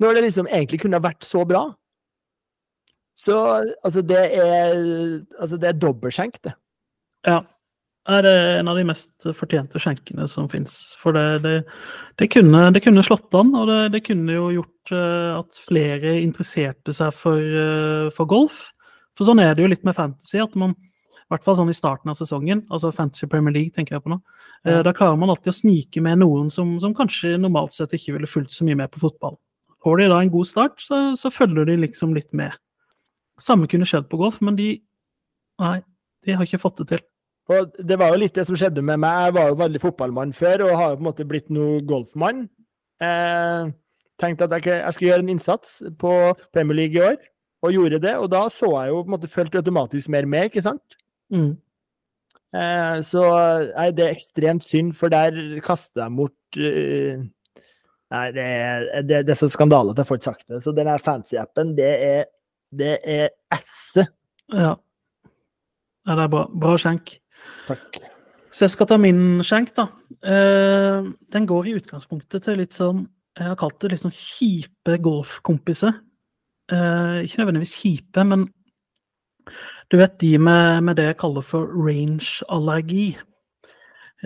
Når det liksom egentlig kunne ha vært så bra. Så altså, det er Altså, det er dobbeltskjenk, det. Ja. Er det en av de mest fortjente skjenkene som fins. For det, det, det, kunne, det kunne slått an, og det, det kunne jo gjort eh, at flere interesserte seg for, eh, for golf. For sånn er det jo litt med fantasy, at man i hvert fall sånn i starten av sesongen, altså Fantasy Premier League, tenker jeg på nå. eh, Ja. Da klarer man alltid å snike med noen som, som kanskje normalt sett ikke ville fulgt så mye med på fotball. Får de da en god start, så, så følger de liksom litt med. Samme kunne skjedd på golf, men de Nei, de har ikke fått det til. Og det var jo litt det som skjedde med meg. Jeg var jo veldig fotballmann før, og har jo på en måte blitt noe golfmann. Eh, tenkte at jeg, jeg skulle gjøre en innsats på Premier League i år, og gjorde det. Og da så jeg jo på en måte fulgte automatisk mer med, ikke sant? Mm. Eh, så nei, det er ekstremt synd, for der kaster jeg bort uh, Nei, det er, det, det er så skandale at jeg får ikke sagt det. Så den her fancy-appen, det er det er esse. Ja. ja. Det er bra. Bra skjenk. Takk. Så jeg skal ta min skjenk, da. Uh, den går i utgangspunktet til litt sånn Jeg har kalt det litt sånn kjipe golfkompiser. Uh, ikke nødvendigvis kjipe, men du vet de med, med det jeg kaller for range-allergi.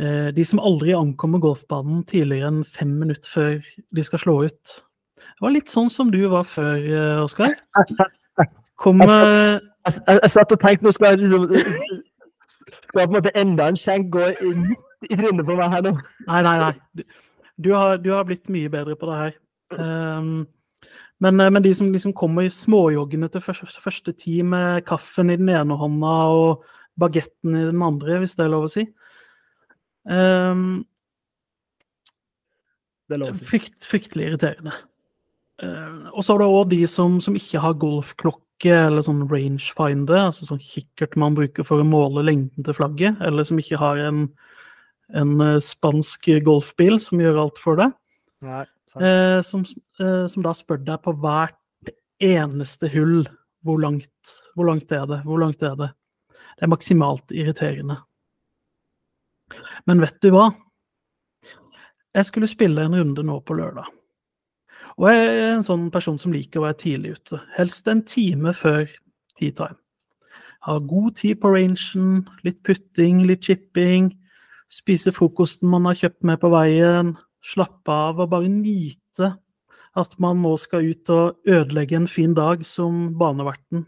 Uh, de som aldri ankommer golfbanen tidligere enn fem minutter før de skal slå ut. Det var litt sånn som du var før, Oskar. Kom Jeg, jeg, jeg satt og tenkte nå skal jeg liksom har på en måte enda en skjenk gå inn i trynet på meg her nå? Nei, nei, nei. Du, du, har, du har blitt mye bedre på det her. Um, men, eh, men de som liksom kommer småjoggende til første, første tid med kaffen i den ene hånda og bagetten i den andre, hvis det er lov å si. um, Det er lov å si. frykt, fryktelig irriterende. Uh, og så er det òg de som, som ikke har golfklokke eller sånn rangefinder, altså sånn kikkert man bruker for å måle lengden til flagget, eller som ikke har en, en eh, spansk golfbil som gjør alt for det. Nei. Eh, som, eh, som da spør deg på hvert eneste hull hvor langt, hvor langt er det, hvor langt er det. Det er maksimalt irriterende. Men vet du hva? Jeg skulle spille en runde nå på lørdag. Og jeg er en sånn person som liker å være tidlig ute. Helst en time før tea time. Har god tid på rangen, litt putting, litt chipping. Spise frokosten man har kjøpt med på veien. Slappe av og bare nyte at man nå skal ut og ødelegge en fin dag som baneverten.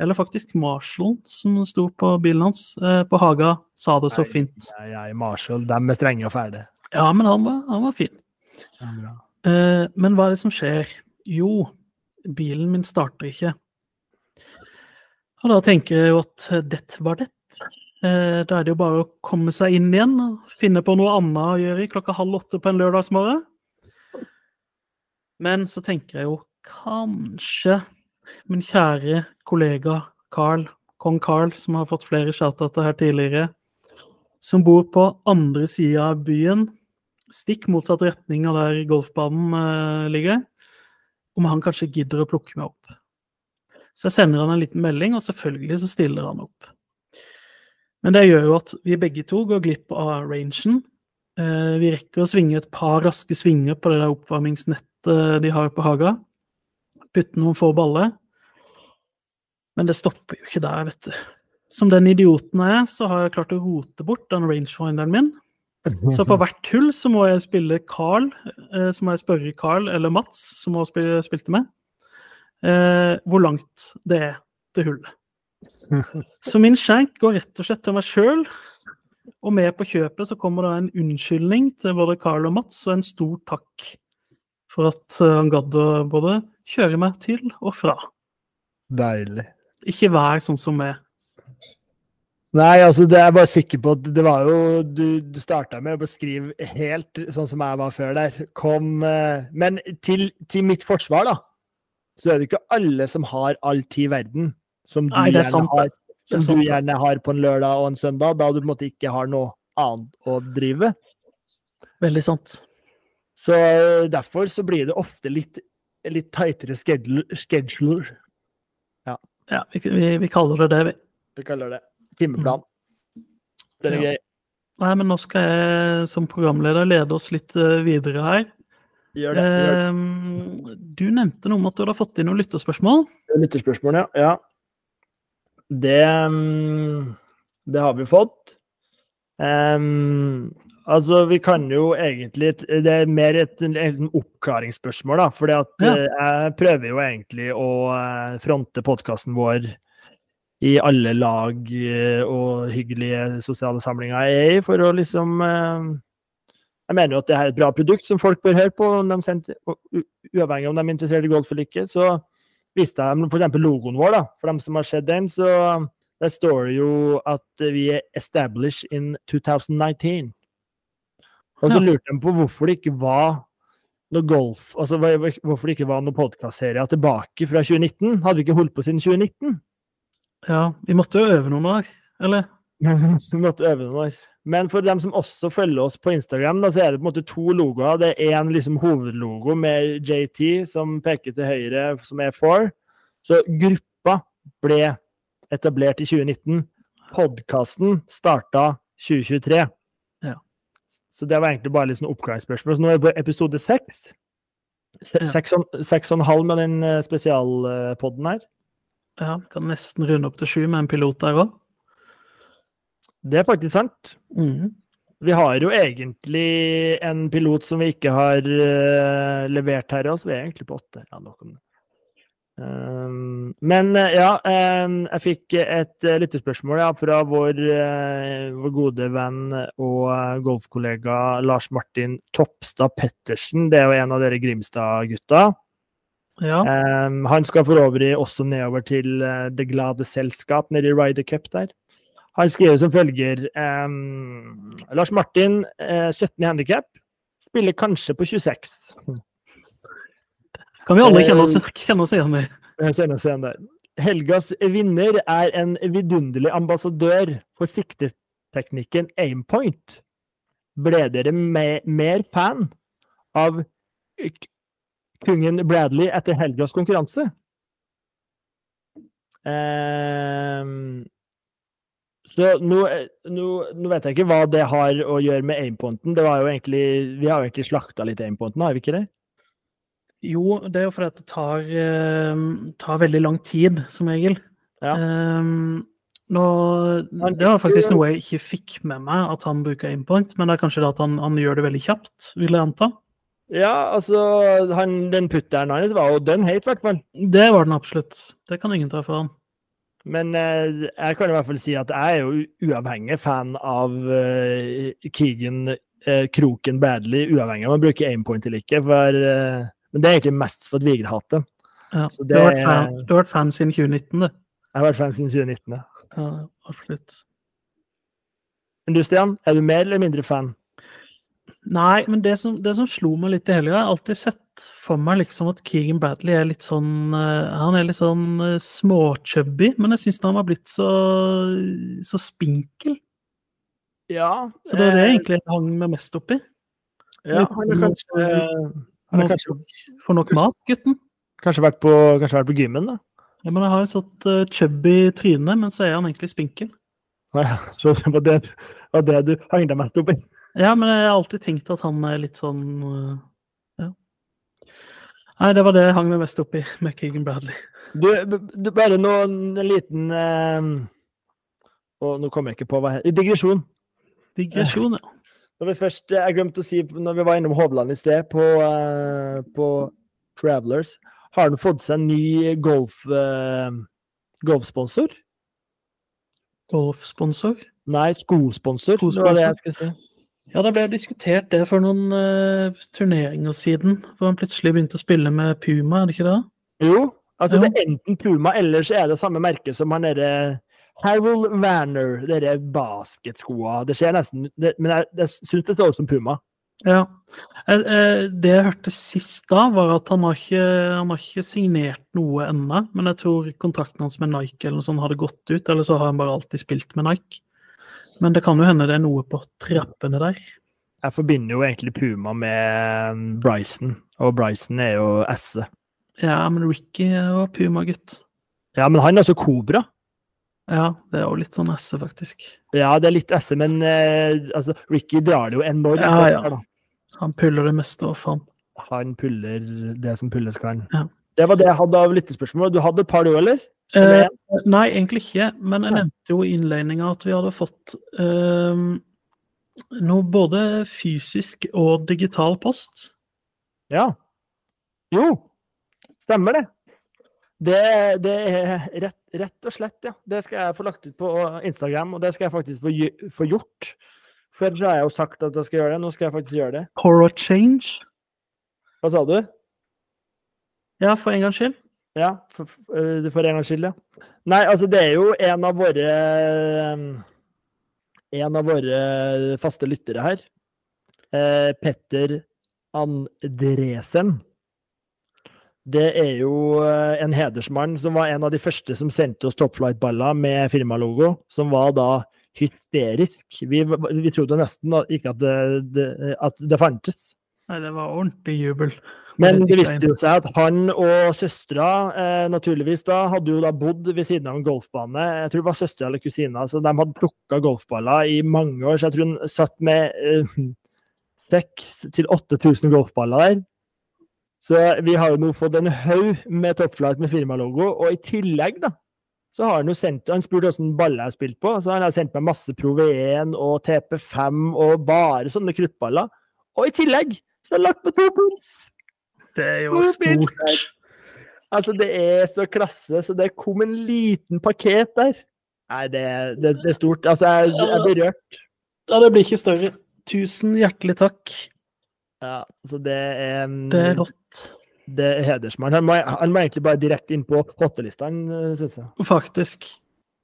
Eller faktisk Marshall, som sto på bilen hans eh, på Haga, sa det så Nei. fint. Nei, ja, Marshall, dem er strenge og ferdige. Ja, men han var, han var fin. Ja, bra. Eh, men hva er det som skjer? Jo, bilen min starter ikke. Og da tenker jeg jo at det var det. Eh, da er det jo bare å komme seg inn igjen og finne på noe annet å gjøre klokka halv åtte på en lørdagsmorgen. Men så tenker jeg jo kanskje min kjære kollega Carl, kong Carl, som har fått flere shoutouter her tidligere, som bor på andre sida av byen, stikk motsatt retning av der golfbanen eh, ligger, om han kanskje gidder å plukke meg opp. Så jeg sender han en liten melding, og selvfølgelig så stiller han opp. Men det gjør jo at vi begge to går glipp av rangen. Eh, vi rekker å svinge et par raske svinger på det der oppvarmingsnettet de har på Haga. Putte noen få baller. Men det stopper jo ikke der, vet du. Som den idioten jeg er, så har jeg klart å rote bort den rangefinderen min. *laughs* Så på hvert hull så må jeg spille Carl, eh, så må jeg spørre Carl eller Mats, som også spil, spilte med, eh, hvor langt det er til hullet. *laughs* Så min skjenk går rett og slett til meg sjøl. Og med på kjøpet så kommer det en unnskyldning til både Carl og Mats, og en stor takk for at eh, han gadd å både kjøre meg til og fra. Deilig. Ikke vær sånn som meg. Nei, altså det er jeg bare sikker på at det var jo Du, du starta med å beskrive helt sånn som jeg var før der. Kom eh, Men til, til mitt forsvar, da, så er det ikke alle som har all tid i verden som du, Nei, er gjerne, har, som du gjerne har på en lørdag og en søndag, da du på en måte ikke har noe annet å drive. Veldig sant. Så eh, derfor så blir det ofte litt, litt tightere schedule, schedule, Ja, vi, vi, vi kaller det det, vi. vi kaller det. Timeplan. Den er Ja. gøy. Nei, men nå skal jeg som programleder lede oss litt eh, videre her. Gjør det. Gjør det. Eh, du nevnte noe om at du hadde fått inn noen lytterspørsmål. Lytterspørsmål, ja. ja. Det, mm, det har vi fått. Um, altså, vi kan jo egentlig Det er mer et, et, et oppklaringsspørsmål, da. For Ja. jeg prøver jo egentlig å eh, fronte podkasten vår i alle lag eh, og hyggelige sosiale samlinger jeg er i, for å liksom eh, Jeg mener jo at det er et bra produkt som folk bør høre på, uavhengig om de er interessert i golf eller ikke. Så viste jeg dem f.eks. logoen vår, da. For dem som har sett den, så der står det jo at vi er 'established in 2019'. Og så lurte de på hvorfor det ikke var noe golf Altså hvorfor det ikke var noen podkastserie tilbake fra 2019. Hadde vi ikke holdt på siden 2019? Ja, vi måtte jo øve noen år, eller? *laughs* Vi måtte øve noen år. Men for dem som også følger oss på Instagram, da, så er det på en måte to logoer. Det er én liksom, hovedlogo med JT som peker til høyre, som er Four. Så gruppa ble etablert i 2019. Podkasten starta 2023. Ja. Så det var egentlig bare litt sånn oppklaringsspørsmål. Så nå er vi på episode seks. Seks og- en halv med den eh, spesialpodden her. Ja, kan nesten runde opp til sju med en pilot der òg. Det er faktisk sant. Mm. Vi har jo egentlig en pilot som vi ikke har uh, levert her, så vi er egentlig på åtte. Ja, det. Um, men eh, ja, em, jeg fikk et uh, lyttespørsmål ja, fra vår, eh, vår gode venn og eh, golfkollega Lars Martin Topstad Pettersen. Det er jo en av dere Grimstad-gutta. Ja. Um, han skal for øvrig også nedover til uh, Det glade selskap nede i Ryder Cup der. Han skriver som følger um, Lars Martin, uh, 17 i handikap, spiller kanskje på 26. Kan vi alle kjenne oss, Eh, kjenne oss igjen i? Kjenne oss igjen der. Helgas vinner er en vidunderlig ambassadør for sikteteknikken aimpoint. Ble dere me mer fan av kungen Bradley etter helgas konkurranse? Um, så nå, nå, nå vet jeg ikke hva det har å gjøre med aimpointen. Det var jo egentlig, vi har jo egentlig slakta litt aimpointen, har vi ikke det? Jo, det er jo fordi det tar, eh, tar veldig lang tid, som regel. Ja. Um, nå, det var faktisk noe jeg ikke fikk med meg, at han bruker aimpoint, men det er kanskje det at han, han gjør det veldig kjapt, vil jeg anta. Ja, altså han, Den putteren hans var jo dønn heit, i hvert fall. Det var den absolutt. Det kan ingen ta fra ham. Men eh, jeg kan i hvert fall si at jeg er jo uavhengig fan av eh, Keegan eh, Kroken Badley, uavhengig av om han bruker aimpoint eller ikke. For, eh, men det er egentlig mest for at Vigre hater. Ja. Du, har vært fan, du har vært fan siden 2019, du. Jeg har vært fan siden 2019. ja. Ja, absolutt. Men du, Stian, er du mer eller mindre fan? Nei, men det som, det som slo meg litt i helga, jeg har alltid sett for meg liksom at Keegan Bradley er litt sånn eh, Han er litt sånn uh, småchubby, men jeg syns han har blitt så, så spinkel. Ja. Så det er det jeg egentlig hang meg mest opp i. Ja, han har kanskje, han er kanskje, Får nok mat, gutten. kanskje, vært på, kanskje vært på gymmen, da. Ja, men jeg har jo sånt chubby tryne, men så er han egentlig spinkel. Nei, Så det var det, var det du hang deg mest opp i? Ja, men jeg har alltid tenkt at han er litt sånn uh, Ja. Nei, det var det jeg hang meg mest opp i *laughs* med Keegan Bradley. Du, du bare noen en liten eh, Og nå kommer jeg ikke på hva he- Digresjon. Digresjon, ja. Når vi først, jeg glemte å si når vi var innom Hovland i sted, på, eh, på Travelers Har han fått seg en ny golf, eh, golfsponsor? Golfsponsor. Nei, skosponsor. Det var det jeg skulle si. Ja, det ble diskutert det for noen uh, turneringer siden, hvor han plutselig begynte å spille med Puma, er det ikke det? Jo, altså jo. det er enten Puma eller så er det samme merke som han derre Harold Werner, dere basketskoa. Det skjer nesten det, Men jeg, jeg syns det så ut som Puma. Ja. Eh, eh, Det jeg hørte sist da, var at han har ikke, han har ikke signert noe ennå, men jeg tror kontrakten hans med Nike eller noe sånt hadde gått ut, eller så har han bare alltid spilt med Nike. Men det kan jo hende det er noe på trappene der. Jeg forbinder jo egentlig Puma med Bryson, og Bryson er jo S-et. Ja, men Ricky var Puma-gutt. Ja, men han er altså Cobra. Ja, det er jo litt sånn esse, faktisk. Ja, det er litt esse, men eh, altså, Ricky drar det jo enormt. Ja, ja. Han puller det meste, hva faen. Han puller det som pulles kan. Ja. Det var det jeg hadde av lyttespørsmål. Du hadde et par, du, eller? Eh, nei, egentlig ikke. Men jeg nevnte jo i innledninga at vi hadde fått eh, noe både fysisk og digital post. Ja. Jo, stemmer det. Det, det er rett, rett og slett, ja. Det skal jeg få lagt ut på Instagram, og det skal jeg faktisk få, få gjort. For ellers har jeg jo sagt at jeg skal gjøre det, nå skal jeg faktisk gjøre det. For change. Hva sa du? Ja, for en gangs skyld. Ja, for, for, eh, en gangs skyld, ja. Nei, altså det er jo en av våre eh, En av våre faste lyttere her. Eh, Petter Andresen. Det er jo eh, en hedersmann som var en av de første som sendte oss Topflight-baller med firmalogo, som var da hysterisk. Vi, vi trodde nesten ikke at det, det, at det fantes. Nei, det var ordentlig jubel. Men det viste jo seg at han og søstera, eh, naturligvis da, hadde jo da bodd ved siden av en golfbane. Jeg tror det var søstera eller kusina, så de hadde plukka golfballer i mange år. Så jeg tror hun satt med eh, 6000 til 8000 golfballer der. Så vi har jo nå fått en haug med toppflight med firmalogo, og i tillegg, da, så har han jo sendt Han spurte hvilke baller jeg har spilt på, så han har sendt meg masse Pro V1 og TP5 og bare sånne kruttballer. Og i tillegg så har lagt på to pils! Det er jo stort. Altså, det er så klasse, så det kom en liten pakket der. Nei, det, det, det er stort. Altså, jeg, jeg er berørt. Ja, det blir ikke større. Tusen hjertelig takk. Ja, så det er Det er rått. Det er hedersmann. Han må, han må egentlig bare direkte inn på hottelista, syns jeg. Faktisk.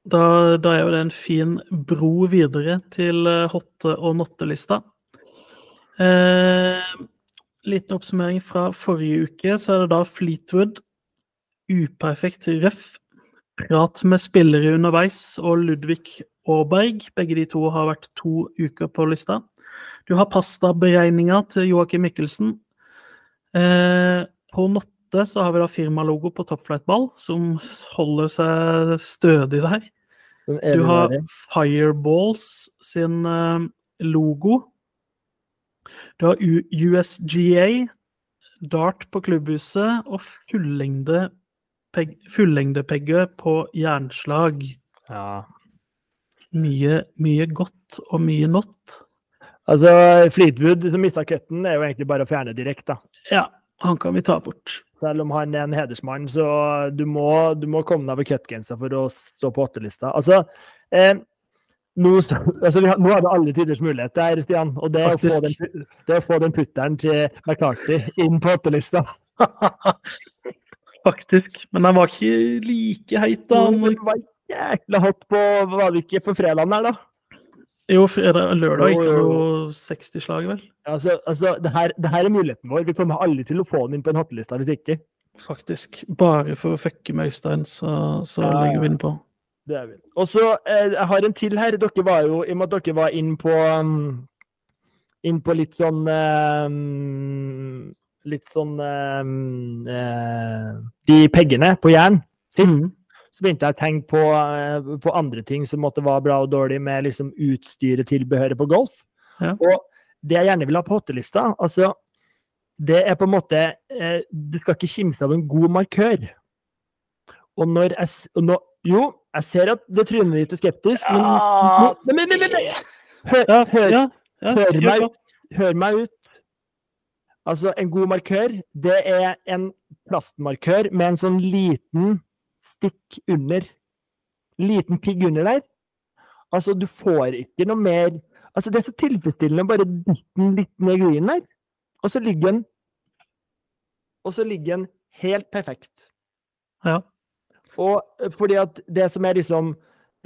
Da, da er jo det en fin bro videre til eh, hotte- og nottelista. Eh, liten oppsummering fra forrige uke, så er det da Fleetwood, uperfekt røff, prat med spillere underveis og Ludvig Aaberg. Begge de to har vært to uker på lista. Du har pastaberegninga til Joakim Mikkelsen. Eh, på Notte så har vi da firmalogo på toppflightball, som holder seg stødig der. Du har. Fireballs sin eh, logo. Du har USGA, dart på klubbhuset og fullengde peg fullengdepegge på jernslag. Ja. Mye, mye godt og mye not. Altså, Fleetwood som mista cutten, er jo egentlig bare å fjerne direkte, da. Ja, han kan vi ta bort. Selv om han er en hedersmann, så du må, du må komme deg over cutgrensa for å stå på åttelista. Altså, eh, nå, *laughs* altså nå har du alle tiders mulighet der, Stian. Og det er, å få den, det er å få den putteren til McCarthy inn på åttelista. *laughs* Faktisk. Men han var ikke like heit da. Han Han, var jækla hot på Var det ikke for fredagen der, da? Jo, fredag lørdag gikk det jo, 60-slag, vel? Altså, altså det, her, det her er muligheten vår. Vi kommer aldri til å få den inn på en hotteliste hvis ikke. Faktisk. Bare for å fucke med Øystein, så, så Ja, legger vi den på. Det er vi. Og så eh, jeg har en til her. Dere var jo, I og med at dere var inn på um, inn på litt sånn um, Litt sånn um, uh, De peggene på jern sist. Mm. Så begynte jeg å tenke på, uh, på andre ting som måtte være bra og dårlig med liksom utstyret, tilbehøret på golf. Ja. Og det jeg gjerne vil ha på hottelista, altså det er på en måte eh, Du skal ikke kimse av en god markør. Og når jeg og nå, Jo, jeg ser at det trynet ditt er skeptisk, men, Ja, men, men, men, men, men hør, hør, hør meg hør meg ut. Altså, en god markør, det er en plastmarkør med en sånn liten stikk under. Liten pigg under der. Altså, du får ikke noe mer Altså, det er så tilfredsstillende å bare dytte den litt ned i green der, og så ligger den Og så ligger den helt perfekt. Ja. Og eh, fordi at det som er liksom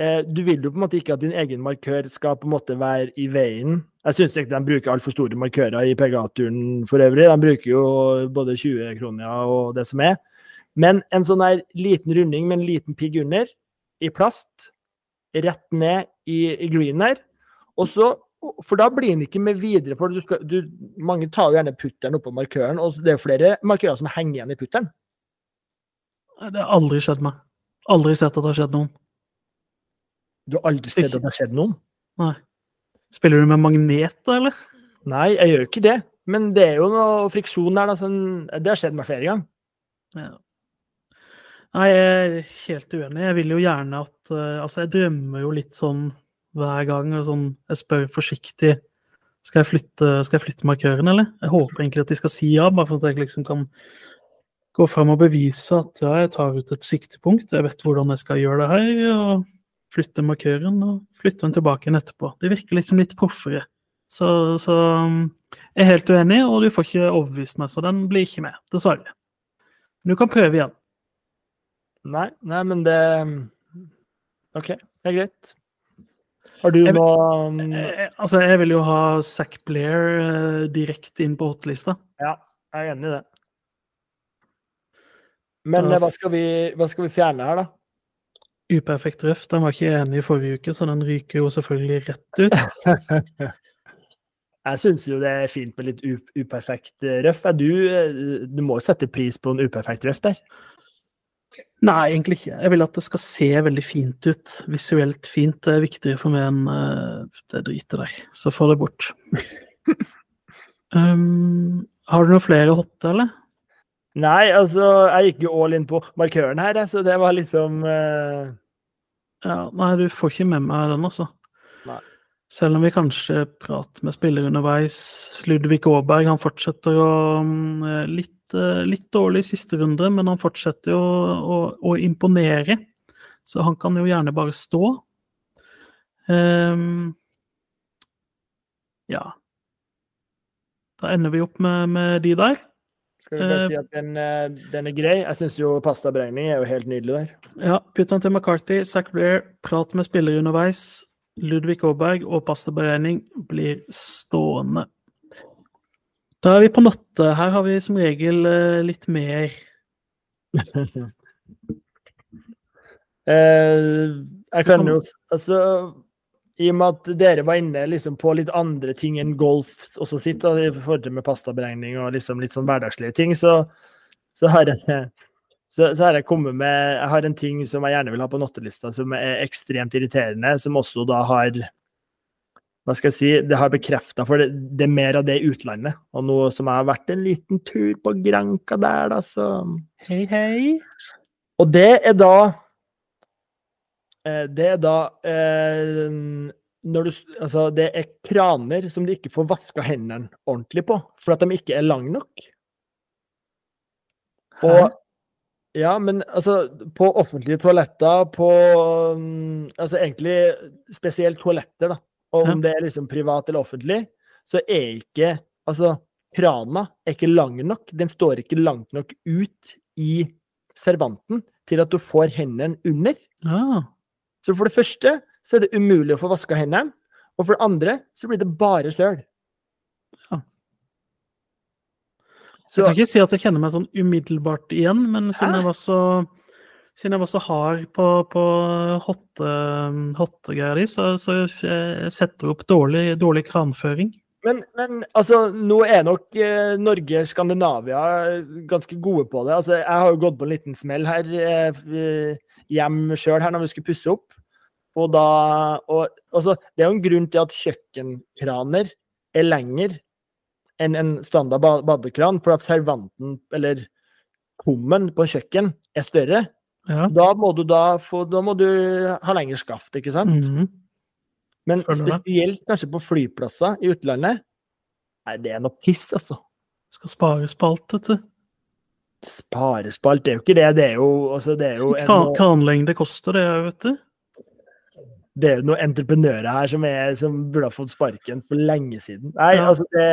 eh, Du vil jo på en måte ikke at din egen markør skal på en måte være i veien. Jeg syns ikke de bruker altfor store markører i PGA-turen for øvrig. De bruker jo både 20 kroner og det som er. Men en sånn her liten runding med en liten pigg under, i plast, rett ned i, i green her. Og så, for da blir den ikke med videre. for du skal, du, Mange tar jo gjerne putteren oppå markøren, og det er flere markører som henger igjen i putteren. Det har aldri skjedd meg. Aldri sett at det har skjedd noen. Du har aldri sett at det har skjedd noen? Nei. Spiller du med magnet, da, eller? Nei, jeg gjør ikke det. Men det er jo noe friksjon der. Da, sånn, det har skjedd meg flere ganger. Ja. Nei, jeg er helt uenig. Jeg vil jo gjerne at eh, Altså, jeg drømmer jo litt sånn hver gang. Og sånn, jeg spør forsiktig skal jeg, flytte, skal jeg flytte markøren, eller? Jeg håper egentlig at de skal si ja, bare for at jeg liksom kan gå fram og bevise at ja, jeg tar ut et siktepunkt, jeg vet hvordan jeg skal gjøre det her, og flytte markøren og flytte den tilbake igjen etterpå. Det virker liksom litt proffere. Så, så jeg er helt uenig, og du får ikke overbevist meg, så den blir ikke med, dessverre. Men du kan prøve igjen. Nei, nei, men det OK, det er greit. Har du Jeg noe um, Eh, altså, jeg vil jo ha Zack Blair eh, direkte inn på hotlista. Ja, jeg er enig i det. Men eh, hva skal, vi, hva skal vi fjerne her, da? Uperfekt røff, den var ikke enig i forrige uke, så den ryker jo selvfølgelig rett ut. *laughs* Jeg syns jo det er fint med litt uperfekt røft. røff. Er du, eh, du må jo sette pris på en uperfekt røff der. Nei, egentlig ikke. Jeg vil at det skal se veldig fint ut. Visuelt fint. Det er viktigere for meg enn eh, det dritet der. Så få det bort. *laughs* um, har du noen flere hotte, eller? Nei, altså, jeg gikk jo all in på markøren her, så det var liksom uh... Ja, nei, du får ikke med meg den, altså. Nei. Selv om vi kanskje prater med spillere underveis. Ludvig Aaberg han fortsetter å mm, litt, eh, litt dårlig i siste runde, men han fortsetter jo å, å, å imponere. Så han kan jo gjerne bare stå. Um, ja. Da ender vi opp med, med de der. Skal vi bare Eh, si at den, eh, den er grei. Jeg syns jo pastaberegning er jo helt nydelig der. Ja, putt han til McCarthy, Zack Blair, prat med spillere underveis. Ludvig Aaberg og pastaberegning blir stående. Da er vi på notte. Her har vi som regel eh, litt mer *laughs* jeg kan jo Altså, i og med at dere var inne liksom på litt andre ting enn golf også sitt, da, i forhold til med pastaberegning og liksom litt sånn hverdagslige ting, så, så har jeg så, så har jeg kommet med Jeg har en ting som jeg gjerne vil ha på nottelista, som er ekstremt irriterende, som også da har Hva skal jeg si Det har bekrefta, for det, det er mer av det i utlandet. Og nå som jeg har vært en liten tur på Granca der, da, så Hei, hei. og det er da Det er da eh, når du, Altså, det er kraner som du ikke får vaska hendene ordentlig på, for at de ikke er lange nok. Og ja, men altså, på offentlige toaletter, på mm, Altså egentlig spesielt toaletter, da. Og om det er liksom privat eller offentlig, så er ikke Altså, krana er ikke lang nok. Den står ikke langt nok ut i servanten til at du får hendene under. Ja. Så for det første så er det umulig å få vaska hendene. Og for det andre så blir det bare søl. Ja. Så Jeg kan ikke si at jeg kjenner meg sånn umiddelbart igjen, men siden jeg var så siden jeg var så hard på, på hotte, hottegreier di, så, så jeg setter opp dårlig, dårlig kranføring. Men, men altså, nå er nok eh, Norge, Skandinavia ganske gode på det. Altså, jeg har jo gått på en liten smell her eh, hjem sjøl her når vi skulle pusse opp. Og da og, altså, Det er jo en grunn til at kjøkkenkraner er lengre enn en standard badekran, for at servanten, eller kummen på kjøkken, er større. Ja. Da må du da få Da må du ha lengre skaft, ikke sant? Mhm. Men spesielt kanskje på flyplasser i utlandet, nei, det er noe piss, altså. Skal spares på alt, vet du. Sparespalt, det er jo ikke det. Det er jo, altså, det er jo en, Kran, kranlengde koster det, vet du. det er jo noen entreprenører her som, er, som burde ha fått sparken for lenge siden. Nei, Ja. altså det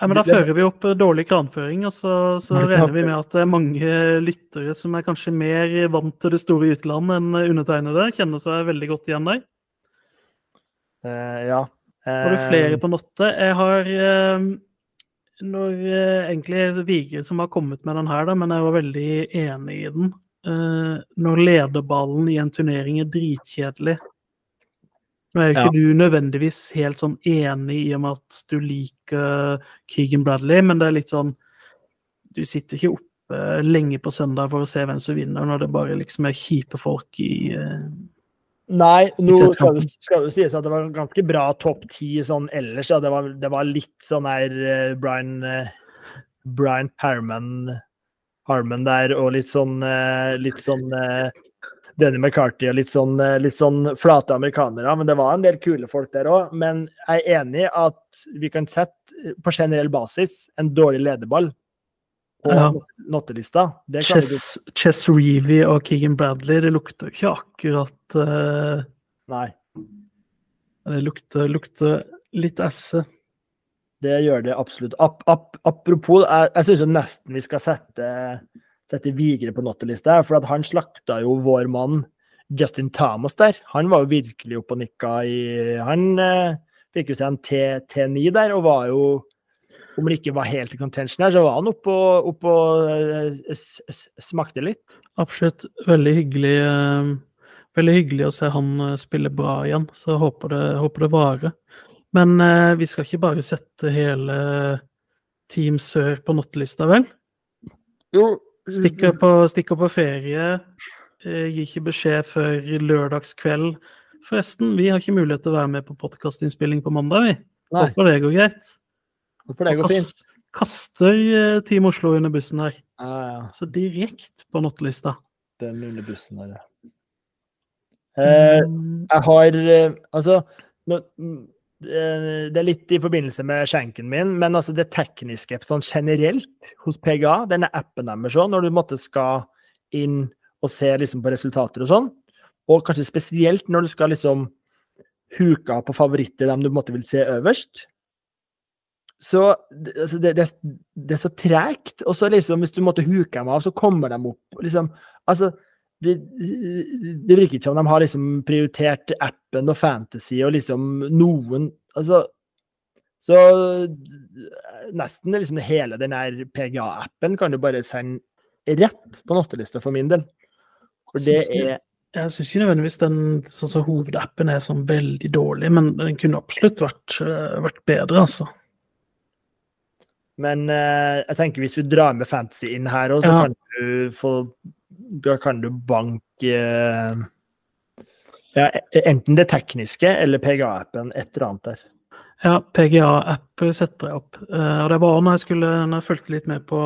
Ja, men da fører vi opp eh, dårlig kranføring, og så, så regner vi med at det er mange lyttere som er kanskje mer vant til det store utlandet enn undertegnede. Kjenner seg veldig godt igjen der. Uh, Ja. Har du Eh, flere på nottet? Jeg har eh, når, eh, egentlig Vigre som har kommet med den her, da, men jeg var veldig enig i den. Eh, når lederballen i en turnering er dritkjedelig. Nå er jo ikke du nødvendigvis helt sånn enig i og med at du liker Keegan Bradley, men det er litt sånn Du sitter ikke oppe lenge på søndag for å se hvem som vinner, når det bare liksom er kjipe folk i eh, Nei, nå skal det, skal det sies at det var en ganske bra topp ti sånn ellers. Ja. Det, var, det var litt sånn her uh, Brian, uh, Brian Harman, Harman der, og litt sånn uh, litt sånn Denny McCarthy og litt sånn, litt sånn flate amerikanere. Men det var en del kule folk der òg. Men jeg er enig at vi kan sette på generell basis en dårlig lederball på Ja. nottelista. Det kan Chess, Chess Reevy og Keegan Bradley. Det lukter jo ikke akkurat uh... Nei. Det lukter, lukter litt esse. Det gjør det absolutt. Ap ap apropos, jeg, jeg syns nesten vi skal sette, sette Vigre på nottelista, for han slakta jo vår mann Justin Thomas der. Han var jo virkelig oppe og nikka i Han uh, fikk jo seg en T9 der, og var jo Om det ikke var helt i contention her, så var han oppe og, oppe og eh, smakte litt. Absolutt veldig hyggelig eh, Veldig hyggelig å se han eh, spille bra igjen, så jeg håper det, håper det varer. Men eh, vi skal ikke bare sette hele Team Sør på nattelista, vel? Jo, Stikker på, stikker på ferie, eh, gir ikke beskjed før lørdagskveld. Forresten, vi har ikke mulighet til å være med på podkastinnspilling på mandag, vi. Nei, Håper det går greit. For det går fint. Kastøy eh, Team Oslo under bussen her. Ah, ja. Så direkte på nattelista. Den under bussen der, ja. Eh, Mm, Jeg har eh, Altså mm, eh, Det er litt i forbindelse med skjenken min, men altså det tekniske sånn generelt hos PGA, denne appen deres òg, når du måtte skal inn og se liksom på resultater og sånn, og kanskje spesielt når du skal liksom huke av på favoritter, dem du på en måte vil se øverst, så altså det, det, det er så tregt. Og så liksom, hvis du måtte huke dem av, så kommer de opp. liksom, altså det, det virker ikke som de har liksom prioritert appen og fantasy og liksom noen Altså Så nesten liksom hele den her PGA-appen kan du bare sende rett på nattelista for min del. For det er Jeg syns ikke nødvendigvis den sånn hovedappen er sånn veldig dårlig, men den kunne absolutt vært, eh, vært bedre, altså. Men eh, jeg tenker hvis vi drar med fantasy inn her òg, så Ja. kan du få Da kan du banke eh, ja, e- enten det tekniske eller PGA-appen, et eller annet der. Ja, PGA-app setter jeg opp. Eh, og det var når jeg skulle Når jeg fulgte litt med på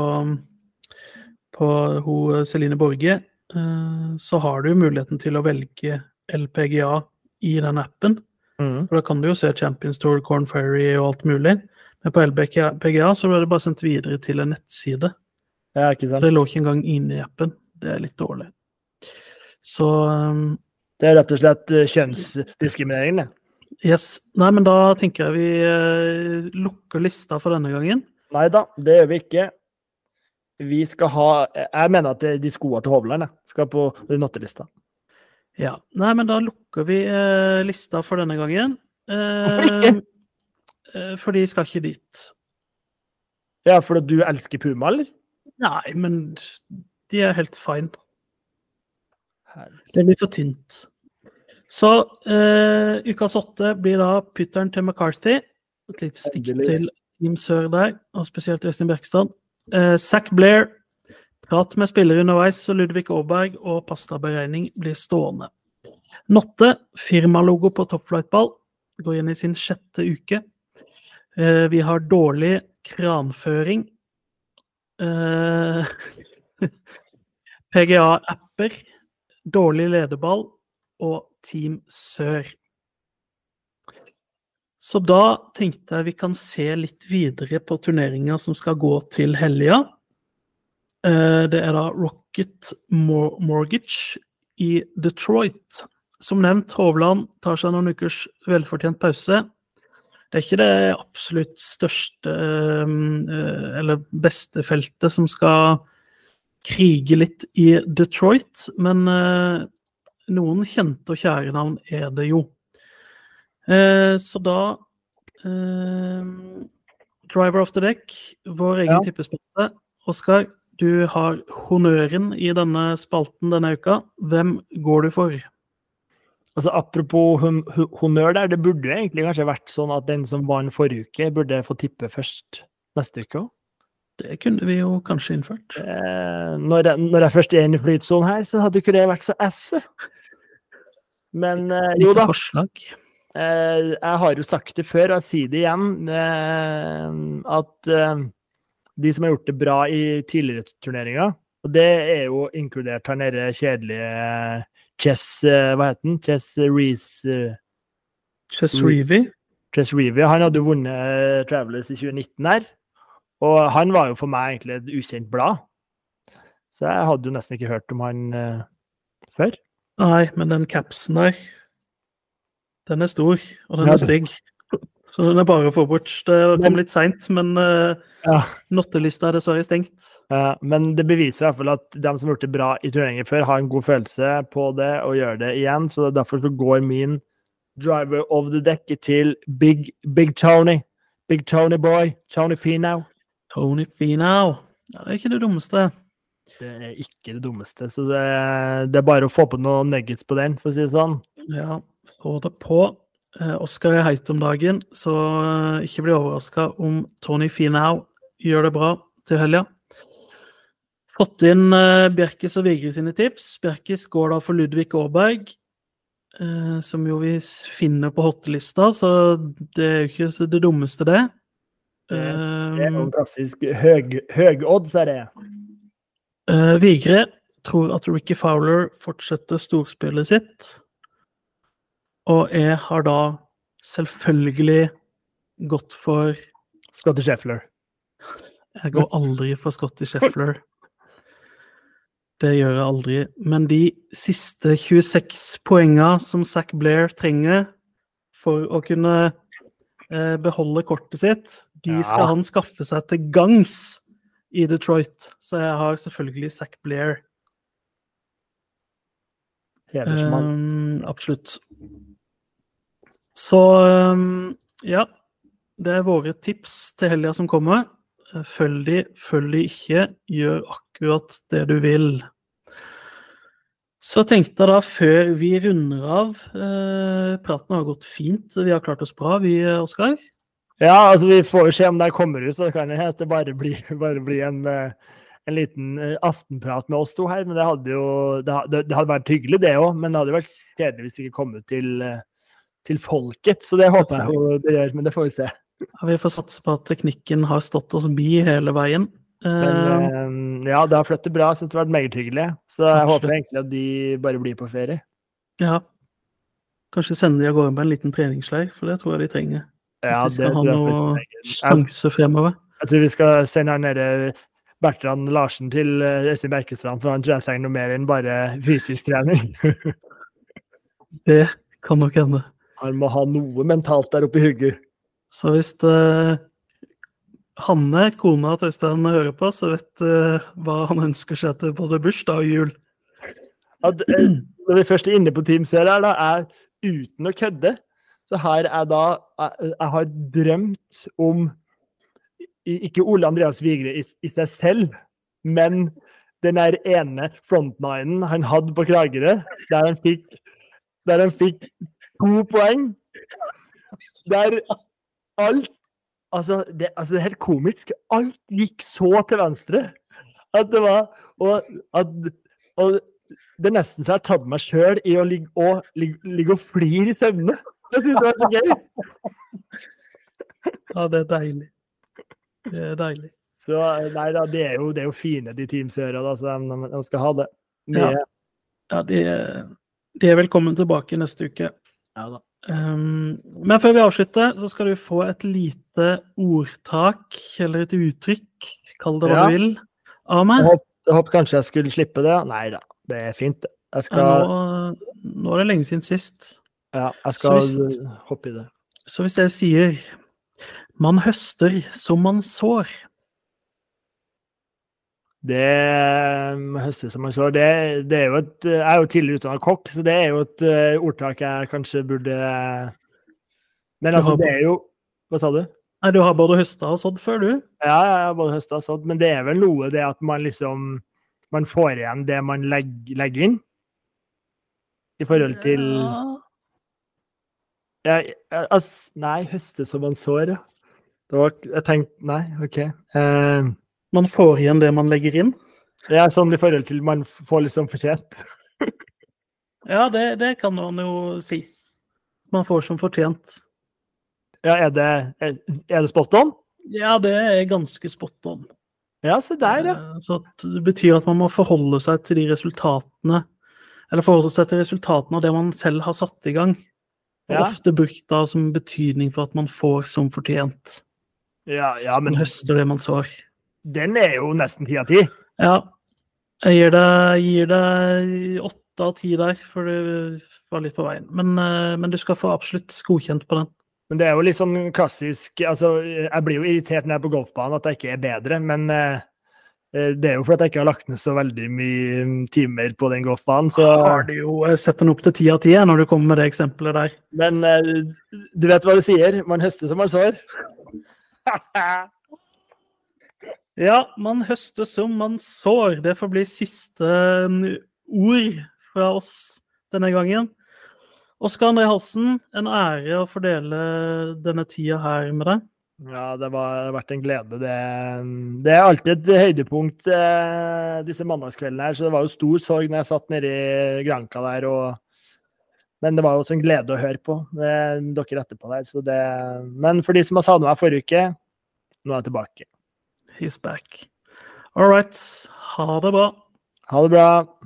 på ho, Celine Borge, eh, så har du muligheten til å velge LPGA i den appen. Mm. For da kan du jo se Champions Tour, Corn Ferry og alt mulig. Men på LBGA så ble det bare sendt videre til en nettside. Ja, ikke Så det lå ikke engang inne i appen. Det er litt dårlig. Så um, Det er rett og slett eh, kjønnsdiskriminering, det. yes. Nei, men da tenker jeg vi uh, lukker lista for denne gangen. Nei da, det gjør vi ikke. Vi skal ha Jeg mener at de skoene til Hovland skal på nattelista. Ja. Nei, men da lukker vi uh, lista for denne gangen. Uh, for de skal ikke dit. Ja, fordi du elsker Puma, eller? Nei, men de er helt fine. Det blir for tynt. Så uh, ukas åtte blir da pytteren til McCarthy. Et lite stikk Endelig. til Team Sør der, og spesielt Øystein Bjerkestad. Uh, Zack Blair, prat med spillere underveis, så Ludvig Aaberg og pastaberegning blir stående. Notte, firmalogo på toppflightball, går inn i sin sjette uke. Eh, vi har dårlig kranføring. Eh, *laughs* PGA-apper, dårlig lederball og Team Sør. Så da tenkte jeg vi kan se litt videre på turneringa som skal gå til helga. Eh, Det er da Rocket Mortgage i Detroit. Som nevnt, Hovland tar seg noen ukers velfortjent pause. Det er ikke det absolutt største eh, eller beste feltet som skal krige litt i Detroit, men eh, noen kjente og kjære navn er det jo. Eh, så da Driver of the deck, vår egen Ja. tippespalte. Oskar, du har honnøren i denne spalten denne uka. Hvem går du for? Altså, apropos hon hon- honnør der, det burde jo egentlig kanskje vært sånn at den som vant forrige uke, burde få tippe først neste uke òg. Det kunne vi jo kanskje innført. Eh, når, jeg, når jeg først er inne i flytsonen her, så hadde ikke det vært så esse. Men eh, jo da, Forslag. eh, jeg har jo sagt det før, og jeg sier det igjen, eh, at eh, de som har gjort det bra i tidligere turneringer, og det er jo inkludert her nede kjedelige Chess eh, Hva heter den? Chess Reece eh, Chess. Reevy. Chess Reevy. Han hadde jo vunnet eh, Travelers i 2019 her. Og han var jo for meg egentlig et ukjent blad. Så jeg hadde jo nesten ikke hørt om han eh, før. Nei, men den capsen der, den er stor, og den Ja, er stygg. Så den er bare å få bort. Det kom litt seint, men uh, Ja. nottelista er dessverre stengt. Ja, men det beviser i hvert fall at de som har gjort det bra i turneringer før, har en god følelse på det og gjør det igjen. Så derfor så går min driver of the deck til Big, Big Tony. Big Tony boy. Tony Finau. Tony Finau. Ja, det er ikke det dummeste. Det er ikke det dummeste. Så det, det er bare å få på noen nuggets på den, for å si det sånn. Ja, få det på. Eh, Oscar er heit om dagen, så eh, ikke bli overraska om Tony Finau gjør det bra til helga. Fått inn eh, Bjerkes og Vigre sine tips. Bjerkes går da for Ludvig Aaberg, som jo vi finner på hottelista, så det er jo ikke det dummeste, det. Det- er jo klassisk høg, høgodds, er det. Vigre tror at Ricky Fowler fortsetter storspillet sitt. Og jeg har da selvfølgelig gått for Scotty Scheffler. Jeg går aldri for Scotty Scheffler. Det gjør jeg aldri. Men de siste 26 poenga som Zack Blair trenger for å kunne eh, beholde kortet sitt, de Ja. skal han skaffe seg til gangs i Detroit. Så jeg har selvfølgelig Zack Blair. Um, absolutt. Så ja. Det er våre tips til helga som kommer. Følg de, følg de ikke. Gjør akkurat det du vil. Så tenkte jeg da, før vi runder av eh, Praten har gått fint. Vi har klart oss bra, vi, Oskar. Ja, altså vi får se om det kommer ut, så det kan jo det bare blir *laughs* en, eh, en liten eh, aftenprat med oss to her. Men det hadde jo det, det, hadde vært hyggelig, det òg. Men det hadde vært kjedelig hvis det ikke kom ut til, eh, til folket. Så det håper jeg jo det gjør, men det får vi se. Ja, vi får satse på at teknikken har stått oss bi hele veien. Men Eh, eh, ja, det har flyttet bra. Syns det har vært meget hyggelig. Så jeg håper egentlig at de bare blir på ferie. Ja. Kanskje sende de av gårde med en liten treningsleir, for det tror jeg de trenger. Ja, Hvis de skal ha noe sjanse fremover. jeg tror vi skal sende han nede Bertrand Larsen til eh, Øystein Berkestrand, for han tror jeg trenger noe mer enn bare fysisk trening. *laughs* Det kan nok hende. Han må ha noe mentalt der oppe i hugget. Så hvis det, Hanne, kona til Øystein, hører på, så vet du hva han ønsker seg til både bursdag og jul. At, eh, når vi først er inne på team-serie her, da, er uten å kødde, så her er da Jeg, jeg har drømt om Ikke Ole Andreas Vigre i, i seg selv, men den der ene frontlinen han hadde på Kragerø, der han fikk Der han fikk to poeng. Der alt Altså, det, altså, det er helt komisk. Alt gikk så til venstre at det var Og, at, og det er nesten så jeg har tatt meg sjøl i å ligge og, ligge, ligge og flire i søvne. Jeg syns det var så gøy. Ja, det er deilig. Det er deilig. Så nei da, det er jo, det er jo fine, de teamsøra, da, så de, de skal ha det. Ja. Ja, de, de er velkommen tilbake neste uke. Ja da. Um, men før vi avslutter, så skal du få et lite ordtak, eller et uttrykk, kall det hva Ja. du vil, av meg. Jeg håper, jeg håper kanskje jeg skulle slippe det. Nei da, det er fint. det. Jeg skal, nå, nå er det lenge siden sist. ja, jeg skal hvis- hoppe i det. Så hvis jeg sier man høster som man sår, Det um, høstes som man så, det, det er jo et Jeg er jo tidligere utdanna kokk, så det er jo et uh, ordtak jeg kanskje burde Men altså, det er jo Hva sa du? Nei, du har både høsta og sådd før, du. Ja, jeg har både høsta og sådd, men det er vel noe det at man liksom Man får igjen det man legger, legger inn. I forhold til Ja. ja, altså, Nei, høste som man sår, ja. Det var, jeg tenkte Nei, OK. Eh, Man får igjen det man legger inn. det er sånn i forhold til man får liksom fortjent. *laughs* Ja, det, det kan man jo si. Man får som fortjent. Ja, er det, er, er det spot on? Ja, det er ganske spot on. Ja, se der, ja. Eh, Så det betyr at man må forholde seg til de resultatene Eller forholde seg til resultatene av det man selv har satt i gang. Ja. Ofte brukt da som betydning for at man får som fortjent. Ja, ja, Man høster det man sår. Den er jo nesten ti av ti. Ja. Jeg gir deg, gir deg åtte av ti der, for du var litt på veien. Men, eh, men du skal få absolutt godkjent på den. Men det er jo litt sånn klassisk altså, Jeg blir jo irritert når jeg er på golfbanen at jeg ikke er bedre, men eh, eh, det er jo fordi jeg ikke har lagt ned så veldig mye mm, timer på den golfbanen. Så, har du jo sett den opp til ti av ti når du kommer med det eksempelet der. men du vet hva du sier? Man høster som man sår. *laughs* Ja, man høster som man sår. Det får bli siste eh, ord fra oss denne gangen. Oskar André Halsen, en ære å fordele denne tida her med deg. Ja, det, har vært en glede. Det, det er alltid et høydepunkt eh, disse mandagskveldene her, så det var jo stor sorg når jeg satt nede i Granka der. Og, men det var jo også en glede å høre på, det, dere etterpå der. Det, men for de som har savnet meg forrige uke, nå er jeg tilbake. He's back. All right. Ha det bra. Ha det bra.